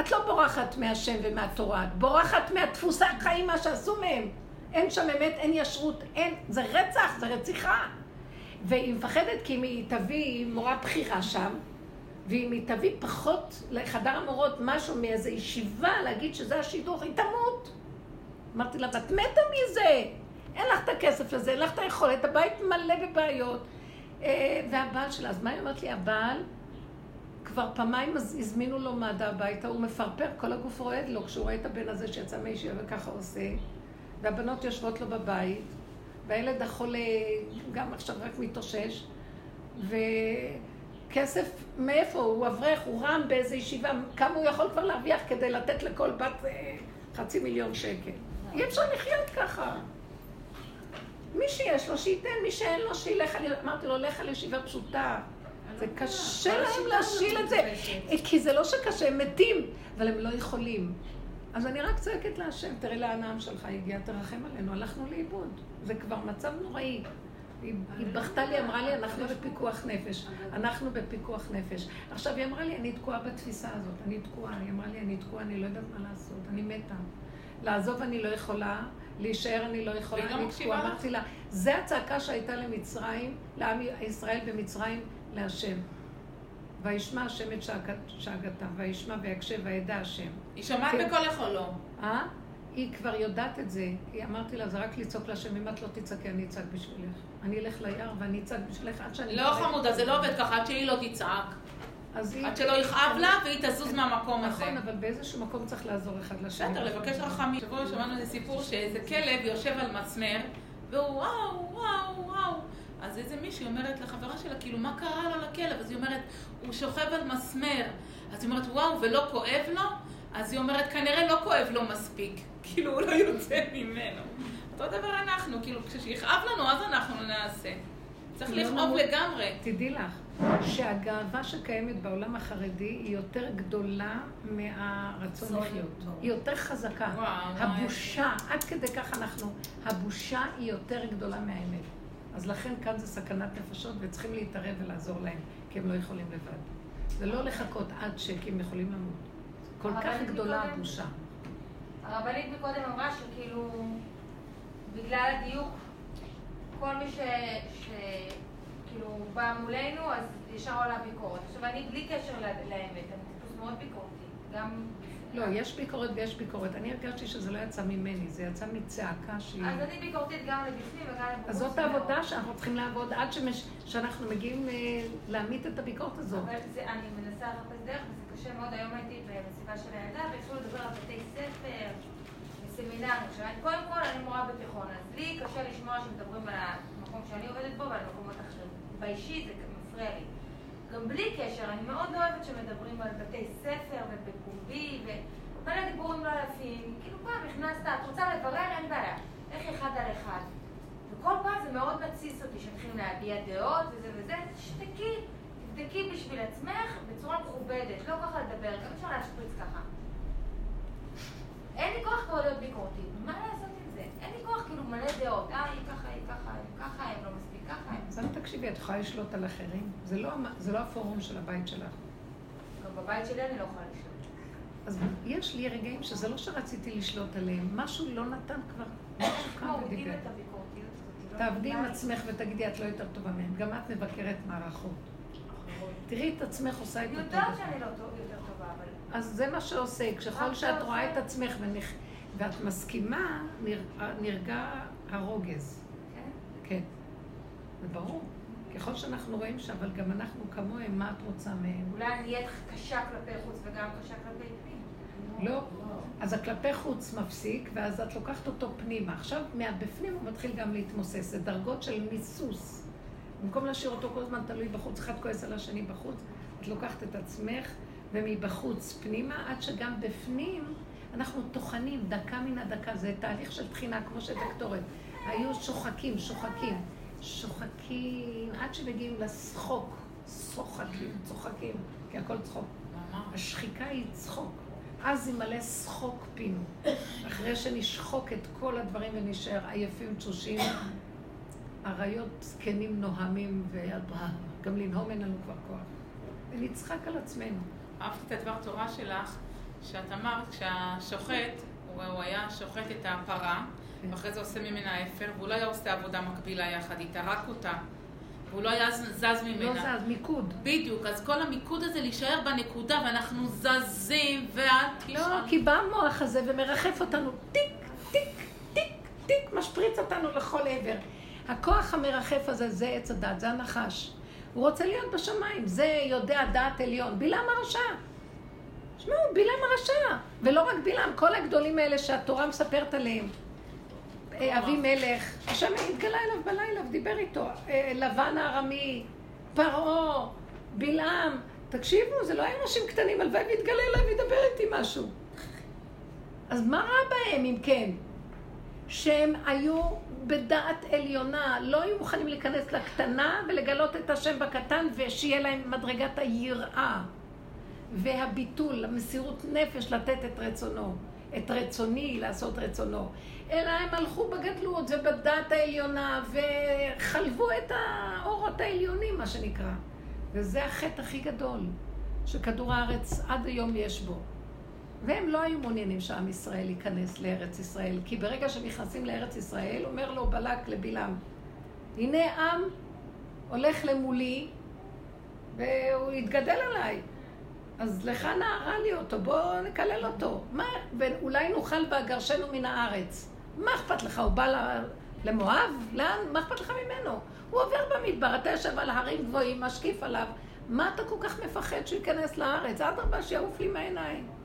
את לא בורחת מהשם ומהתורה, את בורחת מהדפוסי החיים, מה שעשו מהם. אין שם אמת, אין ישרות, אין, זה רצח, זה רציחה. והיא מפחדת כי אם היא תביא מורה בכירה שם, ואם היא תביא פחות לחדר המורות משהו מאיזו ישיבה, להגיד שזה השידוך, היא תמות. אמרתי לה, ואת מתה מזה. אין לך את הכסף לזה, אין לך את היכולת, הבית מלא בבעיות. אה, והבעל שלה, אז מה היא אומרת לי? הבעל, כבר פעמיים הזמינו לו מד"א הביתה, הוא מפרפר, כל הגוף רועד לו כשהוא רואה את הבן הזה שיצא מישיבה וככה עושה. והבנות יושבות לו בבית, והילד החולה גם עכשיו רק מתאושש, וכסף, מאיפה? הוא אברך, הוא רם באיזה ישיבה, כמה הוא יכול כבר להרוויח כדי לתת לכל בת אה, חצי מיליון שקל. אי אפשר לחיות ככה. מי שיש לו, שייתן, מי שאין לו, שילך, אמרתי לו, לך על ישיבה פשוטה. זה קשה להם להשיל את זה, כי זה לא שקשה, הם מתים, אבל הם לא יכולים. אז אני רק צועקת להשם, תראה לאן העם שלך הגיע, תרחם עלינו, הלכנו לאיבוד. זה כבר מצב נוראי. היא בכתה לי, אמרה לי, אנחנו בפיקוח נפש. אנחנו בפיקוח נפש. עכשיו, היא אמרה לי, אני תקועה בתפיסה הזאת, אני תקועה. היא אמרה לי, אני תקועה, אני לא יודעת מה לעשות, אני מתה. לעזוב אני לא יכולה, להישאר אני לא יכולה, אני תקועה. אמרתי לה, זה הצעקה שהייתה למצרים, לעם ישראל במצרים, להשם. וישמע השם את שאגתה, וישמע ויקשב וידע השם. היא שמעת כן. בקול יכולו. אה? היא כבר יודעת את זה. היא אמרתי לה, זה רק לצעוק להשם, אם את לא תצעקי, אני אצעק בשבילך. אני אלך ליער ואני אצעק בשבילך עד שאני... לא חמודה, זה לא עובד ככה, עד שהיא לא תצעק. עד שלא יכאב לה והיא תזוז מהמקום הזה. נכון, אבל באיזשהו מקום צריך לעזור אחד לשני. בסדר, לבקש רחמים. שבוע שמענו איזה סיפור שאיזה כלב יושב על מסמר, והוא וואו, וואו, וואו. אז איזה מישהי אומרת לחברה שלה, כאילו, מה קרה לו לכלב? אז היא אומרת, הוא שוכב על מסמר. אז היא אומרת, וואו, ולא כואב לו? אז היא אומרת, כנראה לא כואב לו מספיק. <laughs> כאילו, הוא לא יוצא ממנו. אותו דבר אנחנו, כאילו, כשיכאב לנו, אז אנחנו נעשה. צריך לא לכאוב לגמרי. תדעי לך, שהגאווה שקיימת בעולם החרדי היא יותר גדולה מהרצון לחיות. היא יותר חזקה. הבושה, עד כדי כך אנחנו, הבושה היא יותר גדולה מהאמת. אז לכן כאן זה סכנת נפשות וצריכים להתערב ולעזור להם, כי הם לא יכולים לבד. זה לא לחכות עד ש... כי הם יכולים למות. כל כך גדולה הבושה. הרבנית מקודם אמרה שכאילו, בגלל הדיוק, כל מי ש... ש... כאילו בא מולנו, אז ישר עולה ביקורת. עכשיו, אני בלי קשר לאמת, אני טיפוס מאוד ביקורתי. גם לא, יש ביקורת ויש ביקורת. אני הרגשתי שזה לא יצא ממני, זה יצא מצעקה שהיא... אז אני ביקורתית גם לבפנים וגם לבחוץ. אז זאת העבודה שאנחנו צריכים לעבוד עד שאנחנו מגיעים אה, להעמיד את הביקורת הזאת. אבל אני מנסה לחפש דרך, וזה קשה מאוד. היום הייתי במסיבה של הילדה, והתחילו לדבר על בתי ספר, בסמינרים. קודם כל, אני מורה בתיכון, אז לי קשה לשמוע שמדברים על המקום שאני עובדת בו ועל מקומות אחרים. באישי זה מפריע לי. גם בלי קשר, אני מאוד אוהבת שמדברים על בתי ספר ובפומבי וכל דיבורים לא יפים. כאילו פעם נכנסת, את רוצה לברר, אין בעיה. איך אחד על אחד. וכל פעם זה מאוד מתסיס אותי שמתחילים להביע דעות וזה וזה, תשתקי, תבדקי בשביל עצמך בצורה מכובדת, לא ככה לדבר, גם אפשר להשפריץ ככה. אין לי כוח כבר להיות ביקורתית, מה לעשות עם זה? אין לי כוח כאילו מלא דעות, אה, היא ככה, היא ככה, היא ככה, הם לא מספיק ככה. אז אל תקשיבי, את יכולה לשלוט על אחרים. זה לא, זה לא הפורום של הבית שלך. גם בבית שלי אני לא יכולה לשלוט. אז יש לי רגעים שזה לא שרציתי לשלוט עליהם, משהו לא נתן כבר, משהו קם ודיבר. לא תעבדי עם עצמך ותגידי, את לא יותר טובה מהם. גם את מבקרת מערכות. תראי את עצמך עושה את אני אותו יודעת דבר. שאני לא טוב-. אז זה מה שעושה. ככל שאת רואה. את עצמך ונכ... ואת מסכימה, נר... נרגע הרוגז. כן? כן. זה ברור. ככל שאנחנו רואים שאבל גם אנחנו כמוהם, מה את רוצה מהם? אולי אני אהיה קשה כלפי חוץ וגם קשה כלפי פנים. לא. אז הכלפי חוץ מפסיק, ואז את לוקחת אותו פנימה. עכשיו, מהבפנים הוא מתחיל גם להתמוסס. זה דרגות של מיסוס. במקום להשאיר אותו כל הזמן תלוי בחוץ, אחד כועס על השני בחוץ, את לוקחת את עצמך, ומבחוץ פנימה, עד שגם בפנים אנחנו טוחנים דקה מן הדקה. זה תהליך של טחינה, כמו שדוקטורת. היו שוחקים, שוחקים, שוחקים, עד שמגיעים לשחוק. שוחקים, צוחקים, כי הכל צחוק. השחיקה היא צחוק. אז ימלא שחוק פינו. אחרי שנשחוק את כל הדברים ונשאר עייפים תשושים, אריות זקנים נוהמים וגם לנהום אין לנו כבר כוח. ונצחק על עצמנו. אהבתי את הדבר תורה שלך, שאת אמרת כשהשוחט, הוא, הוא היה שוחט את הפרה, כן. ואחרי זה עושה ממנה אפר, והוא לא היה עושה עבודה מקבילה יחד איתה, רק אותה. והוא לא היה זז ממנה. לא זז, מיקוד. בדיוק, אז כל המיקוד הזה להישאר בנקודה, ואנחנו זזים, ואת לא, כי בא המוח הזה ומרחף אותנו טיק, טיק, טיק, טיק, משפריץ אותנו לכל עבר. הכוח המרחף הזה זה עץ הדעת, זה הנחש. הוא רוצה להיות בשמיים, זה יודע דעת עליון. בלעם הרשע. תשמעו, בלעם הרשע. ולא רק בלעם, כל הגדולים האלה שהתורה מספרת עליהם. אה, אבימלך, השם התגלה אליו בלילה ודיבר איתו. אה, לבן הארמי, פרעה, בלעם. תקשיבו, זה לא היה אנשים קטנים, הלוואי ויתגלה אליי וידבר איתי משהו. אז מה רע בהם, אם כן? שהם היו בדעת עליונה, לא היו מוכנים להיכנס לקטנה ולגלות את השם בקטן ושיהיה להם מדרגת היראה והביטול, המסירות נפש לתת את רצונו, את רצוני לעשות רצונו. אלא הם הלכו בגדלות ובדעת העליונה וחלבו את האורות העליונים, מה שנקרא. וזה החטא הכי גדול שכדור הארץ עד היום יש בו. והם לא היו מעוניינים שעם ישראל ייכנס לארץ ישראל, כי ברגע שנכנסים לארץ ישראל, אומר לו בלק לבלעם, הנה עם הולך למולי והוא יתגדל עליי. אז לך נערה לי אותו, בוא נקלל אותו. מה, ואולי נאכל ואגרשנו מן הארץ. מה אכפת לך? הוא בא למואב? לאן? מה אכפת לך ממנו? הוא עובר במדבר, אתה יושב על הרים גבוהים, משקיף עליו. מה אתה כל כך מפחד שהוא ייכנס לארץ? אדרבה, שיעוף לי מהעיניים.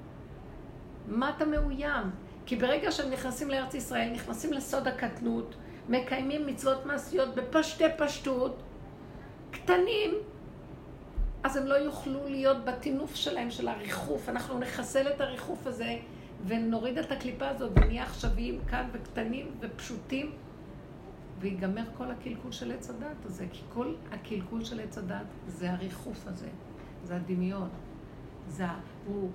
מה אתה מאוים? כי ברגע שהם נכנסים לארץ ישראל, נכנסים לסוד הקטנות, מקיימים מצוות מעשיות בפשטי פשטות, קטנים, אז הם לא יוכלו להיות בטינוף שלהם, של הריחוף. אנחנו נחסל את הריחוף הזה ונוריד את הקליפה הזאת ונהיה עכשוויים כאן וקטנים ופשוטים, ויגמר כל הקלקול של עץ הדת הזה, כי כל הקלקול של עץ הדת זה הריחוף הזה, זה הדמיון. זה הוא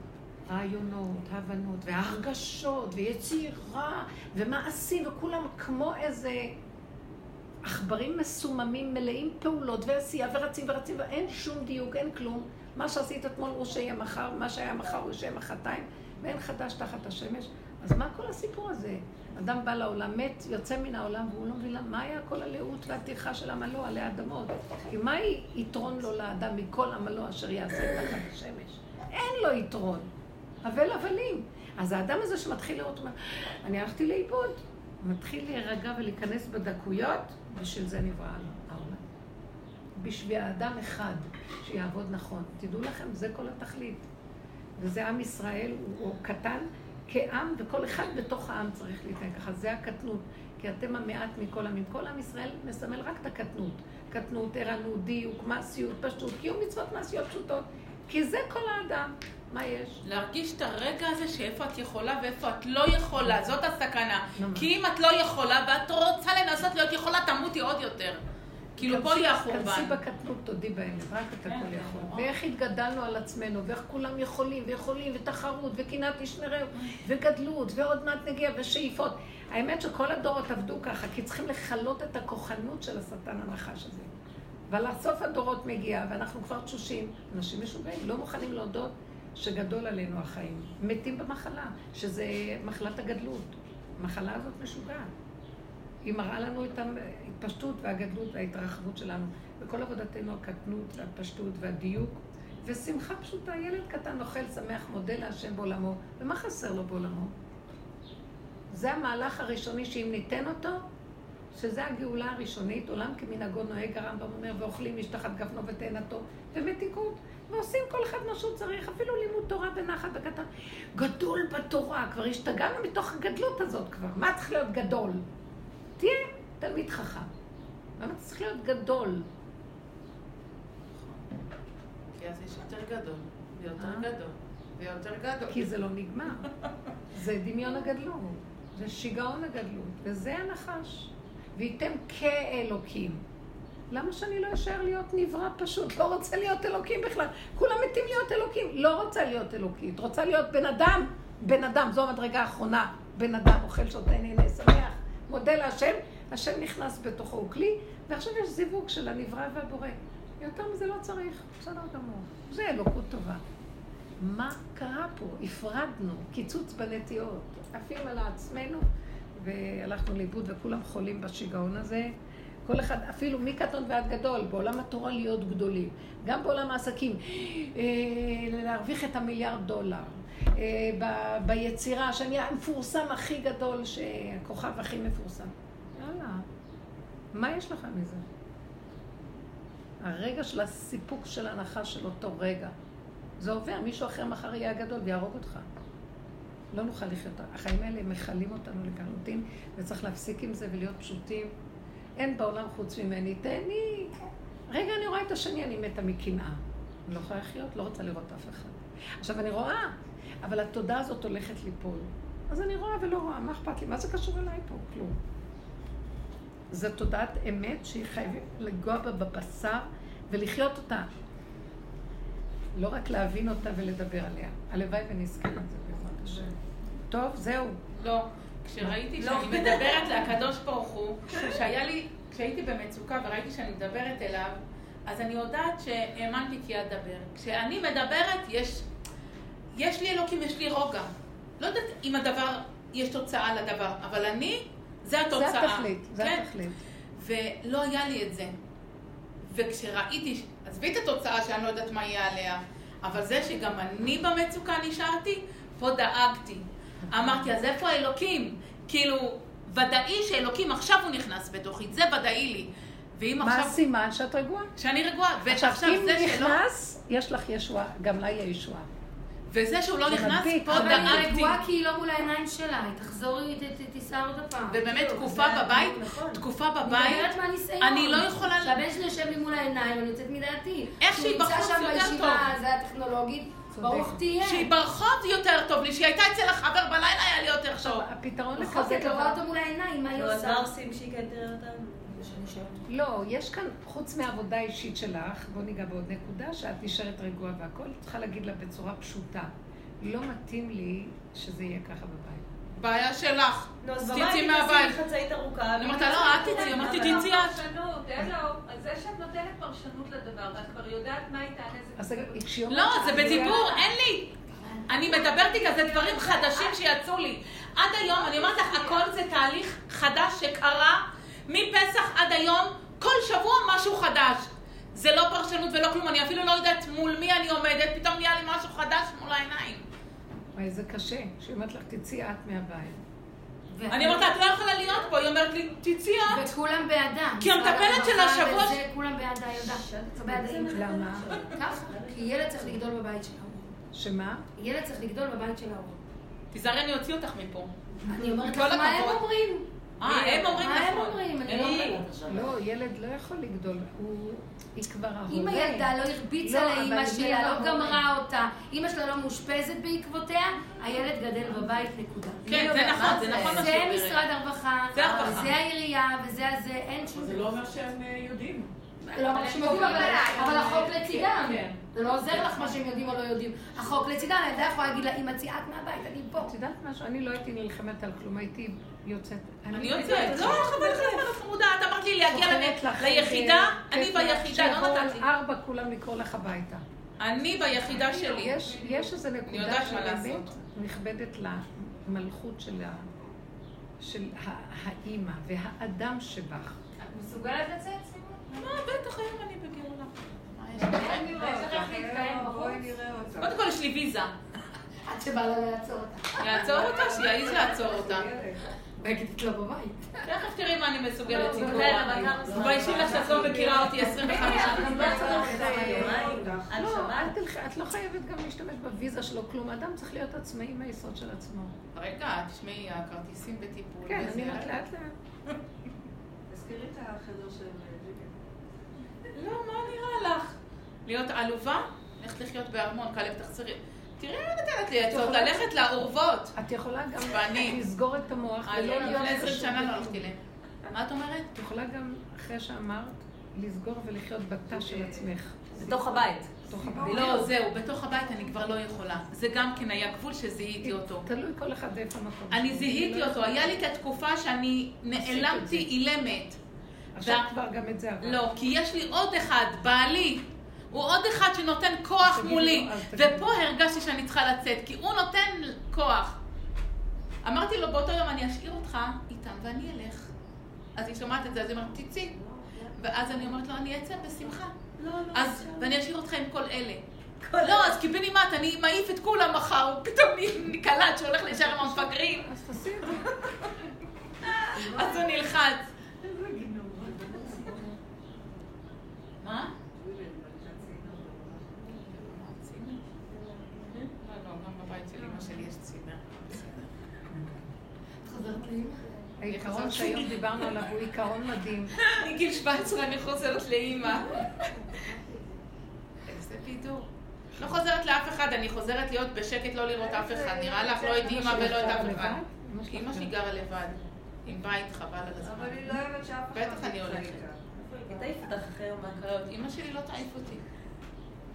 רעיונות, הבנות, והרגשות, ויצירה, ומעשים, וכולם כמו איזה עכברים מסוממים, מלאים פעולות ועשייה, ורצים ורצים, ואין שום דיוק, אין כלום. מה שעשית אתמול הוא שיהיה מחר, מה שהיה מחר הוא שיהיה מחרתיים, ואין חדש תחת השמש. אז מה כל הסיפור הזה? אדם בא לעולם, מת, יוצא מן העולם, והוא לא מבין מה היה כל הלאות והטרחה של עמלו עלי אדמות. כי מה יתרון לו לאדם מכל עמלו אשר יעשה תחת השמש? אין לו יתרון. אבל הבלים. אז האדם הזה שמתחיל לראות, אומר, אני הלכתי לאיבוד. מתחיל להירגע ולהיכנס בדקויות, בשביל זה נברא העולם. בשביל האדם אחד שיעבוד נכון. תדעו לכם, זה כל התכלית. וזה עם ישראל, הוא, הוא קטן כעם, וכל אחד בתוך העם צריך להתנהג ככה. זה הקטנות. כי אתם המעט מכל עמים. כל עם ישראל מסמל רק את הקטנות. קטנות, ערנות, דיוק, מעשיות, פשטות, קיום מצוות מעשיות פשוטות. כי זה כל האדם. מה יש? להרגיש את הרגע הזה שאיפה את יכולה ואיפה את לא יכולה, זאת הסכנה. כי אם את לא יכולה ואת רוצה לנסות להיות יכולה, תמותי עוד יותר. כאילו פה יהיה כנסי החורבן. בקטנות, תודי באמת, רק אתה כן, כל כן, יכול. ואיך התגדלנו על עצמנו, ואיך כולם יכולים, ויכולים, ותחרות, וקנאת תשמרהו, וגדלות, ועוד מעט נגיע, ושאיפות. האמת שכל הדורות עבדו ככה, כי צריכים לכלות את הכוחנות של השטן הנחש הזה. אבל הסוף הדורות מגיע, ואנחנו כבר תשושים, אנשים משוגעים, לא מוכנים להודות שגדול עלינו החיים. מתים במחלה, שזה מחלת הגדלות. המחלה הזאת משוגעת. היא מראה לנו את ההתפשטות והגדלות וההתרחבות שלנו. וכל עבודתנו הקטנות והפשטות והדיוק. ושמחה פשוטה, ילד קטן אוכל, שמח, מודה להשם בעולמו. ומה חסר לו בעולמו? זה המהלך הראשוני שאם ניתן אותו, שזה הגאולה הראשונית, עולם כמנהגו נוהג, הרמב"ם אומר, ואוכלים משתחת גפנו ותאנתו, ומתיקות, ועושים כל אחד מה שהוא צריך, אפילו לימוד תורה בנחת בקטן. גדול בתורה, כבר השתגענו מתוך הגדלות הזאת כבר. מה צריך להיות גדול? תהיה תלמיד חכם. למה צריך להיות גדול? כי אז יש יותר גדול, ויותר אה? גדול, ויותר גדול. כי זה לא נגמר. זה דמיון הגדלות, זה שיגעון הגדלות, וזה הנחש. וייתם כאלוקים. למה שאני לא אשאר להיות נברא פשוט? לא רוצה להיות אלוקים בכלל. כולם מתים להיות אלוקים. לא רוצה להיות אלוקית, רוצה להיות בן אדם. בן אדם, זו המדרגה האחרונה. בן אדם אוכל, שותה, נהנה, שמח, מודה להשם, השם נכנס בתוכו, הוא כלי, ועכשיו יש זיווג של הנברא והבורא. יותר מזה לא צריך, בסדר גמור. זה אלוקות טובה. מה קרה פה? הפרדנו, קיצוץ בנטיות, עפים על עצמנו, והלכנו לאיבוד וכולם חולים בשיגעון הזה. כל אחד, אפילו מקטון ועד גדול, בעולם התורה להיות גדולים. גם בעולם העסקים, אה, להרוויח את המיליארד דולר. אה, ב- ביצירה, שאני המפורסם הכי גדול, הכוכב הכי מפורסם. יאללה, מה יש לך מזה? הרגע של הסיפוק של הנחש של אותו רגע. זה עובר, מישהו אחר מחר יהיה הגדול ויהרוג אותך. לא נוכל לחיות. החיים האלה מכלים אותנו לחלוטין, וצריך להפסיק עם זה ולהיות פשוטים. אין בעולם חוץ ממני, תהני. רגע, אני רואה את השני, אני מתה מקנאה. אני לא יכולה לחיות, לא רוצה לראות אף אחד. עכשיו, אני רואה, אבל התודעה הזאת הולכת ליפול. אז אני רואה ולא רואה, מה אכפת לי? מה זה קשור אליי פה? כלום. זו תודעת אמת שהיא חייבת לגוע בה בבשר ולחיות אותה. לא רק להבין אותה ולדבר עליה. הלוואי ונזכה לזה בעזרת השם. טוב, זהו. לא. כשראיתי לא. שאני מדברת לקדוש ברוך הוא, כשהיה לי, כשהייתי במצוקה וראיתי שאני מדברת אליו, אז אני יודעת שהאמנתי כי אדבר. כשאני מדברת, יש, יש לי אלוקים, יש לי רוגע. לא יודעת אם הדבר, יש תוצאה לדבר, אבל אני, זה התוצאה. זה התכלית, זה כן? התכלית. ולא היה לי את זה. וכשראיתי, עזבי את התוצאה שאני לא יודעת מה יהיה עליה, אבל זה שגם אני במצוקה נשארתי, פה דאגתי. אמרתי, אז איפה האלוקים? כאילו, ודאי שאלוקים עכשיו הוא נכנס בתוכי, זה ודאי לי. ואם מה עכשיו... הסימן שאת רגועה? שאני רגועה. עכשיו, ועכשיו אם זה שלא... נכנס, יש לך ישועה, גם לה יהיה ישועה. וזה שהוא לא נכנס. פה אבל היא דאגתי. רגועה כי היא לא מול העיניים שלה, היא תחזור, תיסע עוד הפעם. ובאמת, בדיוק, תקופה בבית, נכון. תקופה אני בבית, מדברת מהניסיון. אני לא יכולה- שהבן שלי יושב לי מול העיניים, אני יוצאת מדעתי. איך שהוא שהיא נמצא בחוץ שם יותר בישיבה, טוב. זה הטכנולוגית. ברוך תהיה. שהיא ברחוב יותר טוב לי, שהיא הייתה אצל החבר בלילה היה לי יותר טוב. הפתרון לכזה אתה רואה דבר... אותו מול העיניים, מה היא אז עושה? מה עושים שהיא כן תראה אותנו? לא, יש כאן, חוץ מהעבודה האישית שלך, בוא ניגע בעוד נקודה, שאת נשארת רגועה והכל, את צריכה להגיד לה בצורה פשוטה. לא מתאים לי שזה יהיה ככה בבית. בעיה שלך. נו, אז תצאי בבית מהבית. תעשי חצאית ארוכה. אני אומרת לא, את תצאי, אמרתי, תצאי את. אין לו, אז זה שאת נותנת פרשנות לדבר, ואת כבר יודעת מה היא תענה, אז זה. לא, זה בדיבור, אין לי. אני מדברת איתה, זה דברים חדשים שיצאו לי. עד היום, אני אומרת לך, הכל זה תהליך חדש שקרה מפסח עד היום, כל שבוע משהו חדש. זה לא פרשנות ולא כלום, אני אפילו לא יודעת מול מי אני עומדת, פתאום נהיה לי משהו חדש מול העיניים. וואי, זה קשה. שהיא אומרת לך, תצאי את מהבית. אני אומרת לה, את לא יכולה להיות פה, היא אומרת לי, תצאי את. וכולם בעדה. כי המטפלת של השבוע- כולם בעדה, יודעת. למה? ככה, כי ילד צריך לגדול בבית של ההורים. שמה? ילד צריך לגדול בבית של ההורים. תיזהרי, אני אוציא אותך מפה. אני אומרת לך מה הם. אומרים. אה, הם אומרים מה הם נכון. אומרים? אני הם לא אומרים. אומרת. לא, ילד לא יכול לגדול. הוא... היא כבר ההורה. אם הילדה לא הרביצה לא, לאימא שלה, זה לא. גמרה אותה, אימא שלה לא מאושפזת בעקבותיה, הילד גדל בבית, נקודה. כן, זה נכון, זה נכון מה זה שהיא אומרת. משרד הרווחה, זה העירייה, וזה הזה, אין שום זה לא אומר שהם אה, יודעים. לא אמרתי שהם יודעים, אבל- אבל החוק לצידם. כן. זה לא עוזר לך מה שהם יודעים או לא יודעים. החוק לצידם, הילדה יכולה להגיד לה, אמא צייעת מהבית, אני פה. את יודעת משהו? אני לא הייתי נלחמת על כלום, הייתי יוצאת. אני יוצאת. לא, חבל לך על חמודה, את אמרת לי להגיע ליחידה, איזה אני ביחידה, לא שיבואו נתתי. על ארבע כולם לקרוא לך הביתה. אני ביחידה שלי. יש, איזו נקודה שבאמת. נכבדת למלכות של ה... של ה- האימא והאדם שבך. את מסוגלת לצאת? מה, בטח היום אני בגאולה. אותה. קודם כל יש לי ויזה. עד שבא לה לעצור אותה. יעצור אותה? שיעז לעצור אותה. ויגיד לו בבית. תכף תראי מה אני מסוגלת לא, לקרוא. תתביישי לך שאת לא מכירה אותי 25 שנה. גם לא. אה, את לא, תלכי, את לא חייבת גם להשתמש בוויזה שלו כלום. האדם צריך להיות עצמאי מהיסוד של עצמו. רגע, תשמעי, הכרטיסים בטיפול. כן, אני אומרת לאט לאט. תזכירי את החדר של ג'יגי. לא, מה נראה לך? להיות עלובה? ללכת לחיות בארמון, כלב תחזרי. תראי מה נותנת לי עצות, ללכת לאורוות. את יכולה גם לסגור את המוח אני ולא להיות... לפני 20 קשור שנה לא. הלכתי להם. מה את אומרת? את יכולה גם, אחרי שאמרת, לסגור ולחיות בתא של עצמך. בתוך הבית. בתוך הבית. לא, זהו, בתוך הבית אני כבר לא יכולה. זה גם כן היה גבול שזיהיתי אותו. תלוי כל אחד איפה המקום. אני. זיהיתי לא אותו, היה לי את התקופה שאני. נעלמתי אילמת. עכשיו כבר גם את זה עבר. לא, כי יש לי עוד אחד, בעלי. הוא עוד אחד שנותן כוח מולי. ופה הרגשתי שאני צריכה לצאת, כי הוא נותן כוח. אמרתי לו, באותו יום אני אשאיר אותך איתם ואני אלך. אז היא שומעת את זה, אז היא אומרת, תצאי. ואז אני אומרת לו, אני אצא בשמחה. אז, ואני אשאיר אותך עם כל אלה. לא, אז קיבינימט, אני מעיף את כולם מחר, פתאום נקלט שהולך להישאר עם המפגרים, אז תעשי את זה. <laughs> אז הוא נלחץ. מה? לא, גם בבית של אמא שלי יש צימר. חוזרת לאמא? העיקרון שהיום דיברנו עליו הוא עיקרון מדהים. <laughs> מגיל 17 אני חוזרת לאימא. <laughs> איזה בידור. לא חוזרת לאף אחד, אני חוזרת להיות בשקט, לא לראות אף אחד. נראה לך לא את אימא ולא את אף אחד. אימא שלי גרה. לבד, עם בית חבל על הזמן. אבל היא לא אוהבת שאף אחד בטח אני הולכת. איתה. היא תעיף אותך אחרי יום הקריות. אימא שלי לא תעיף אותי.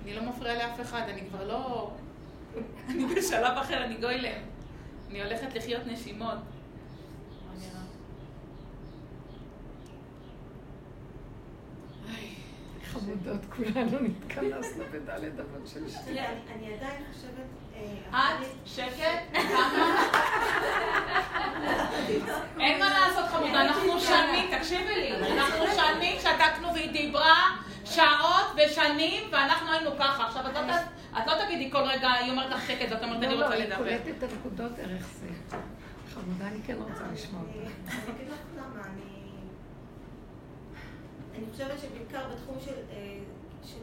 אני לא מפריעה לאף אחד, אני כבר לא... <laughs> אני בשלב אחר, אני גוילם. אני הולכת לחיות נשימות. מה נראה? איי. חמודות, כולנו נתכנסנו בדלת אבות של שתי. תראי, אני- אני עדיין חושבת... אה, את, שקט, <laughs> כמה? אין מה לעשות חמודה, אנחנו שנים, תקשיבי לי, אנחנו שנים שתקנו והיא דיברה שעות ושנים ואנחנו היינו ככה. עכשיו את לא לא תגידי כל רגע, היא אומרת לך שקט ואת אומרת אני לא, לא, רוצה היא לדבר. קולטת את הנקודות דרך זה. חמודה, אני כן רוצה לשמוע אותך. אני אגיד לך למה, אני... אני חושבת שבעיקר בתחום של... אה, של-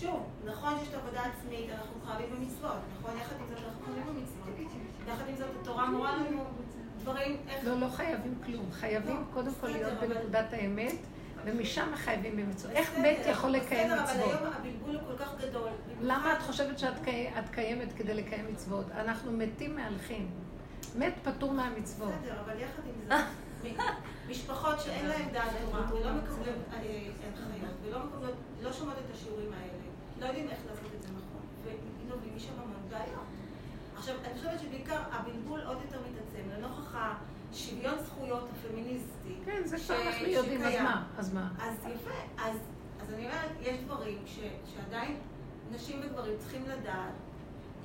שוב, נכון שיש את העבודה העצמית, אנחנו חייבים במצוות, נכון? יחד עם זאת אנחנו חייבים במצוות. יחד עם זאת התורה מורה לנו דברים, איך... לא, לא חייבים כלום. חייבים קודם כל להיות בסדר, אבל- בנקודת האמת, ומשם חייבים במצוות. איך בסדר, מת יכול לקיים בסדר, מצוות? אבל היום הבלבול הוא כל כך גדול. למה את חושבת שאת קי- את קיימת כדי לקיים מצוות? אנחנו מתים מהלכים. מת פטור מהמצוות. בסדר, אבל יחד עם מ- <laughs> משפחות שאין להן דעת תורה, ולא מקבלות הנחיות, ולא מקבלות, לא שומעות את השיעורים האלה, לא יודעים איך לעשות את זה נכון, ונובעים משם המון בעיות. עכשיו, אני חושבת שבעיקר הבלבול עוד יותר מתעצם, לנוכח השוויון זכויות הפמיניסטי. כן, זה כבר אנחנו יודעים, אז. מה? אז מה? אז יפה, אז, אז אני אומרת, יש דברים ש, שעדיין נשים וגברים צריכים לדעת,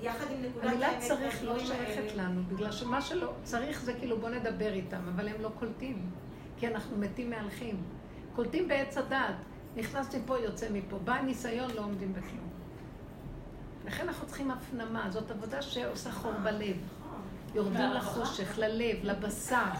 יחד עם נקודת המילה האמת צריך לא שייכת. לנו, בגלל שמה שלא צריך זה כאילו בוא נדבר איתם, אבל הם לא קולטים, כי אנחנו מתים מהלכים. קולטים בעץ הדעת, נכנס מפה, יוצא מפה, בא הניסיון, לא עומדים בכלום. לכן אנחנו צריכים הפנמה, זאת עבודה שעושה חור בלב. נכון. יורדים לחושך, ללב, לבשר.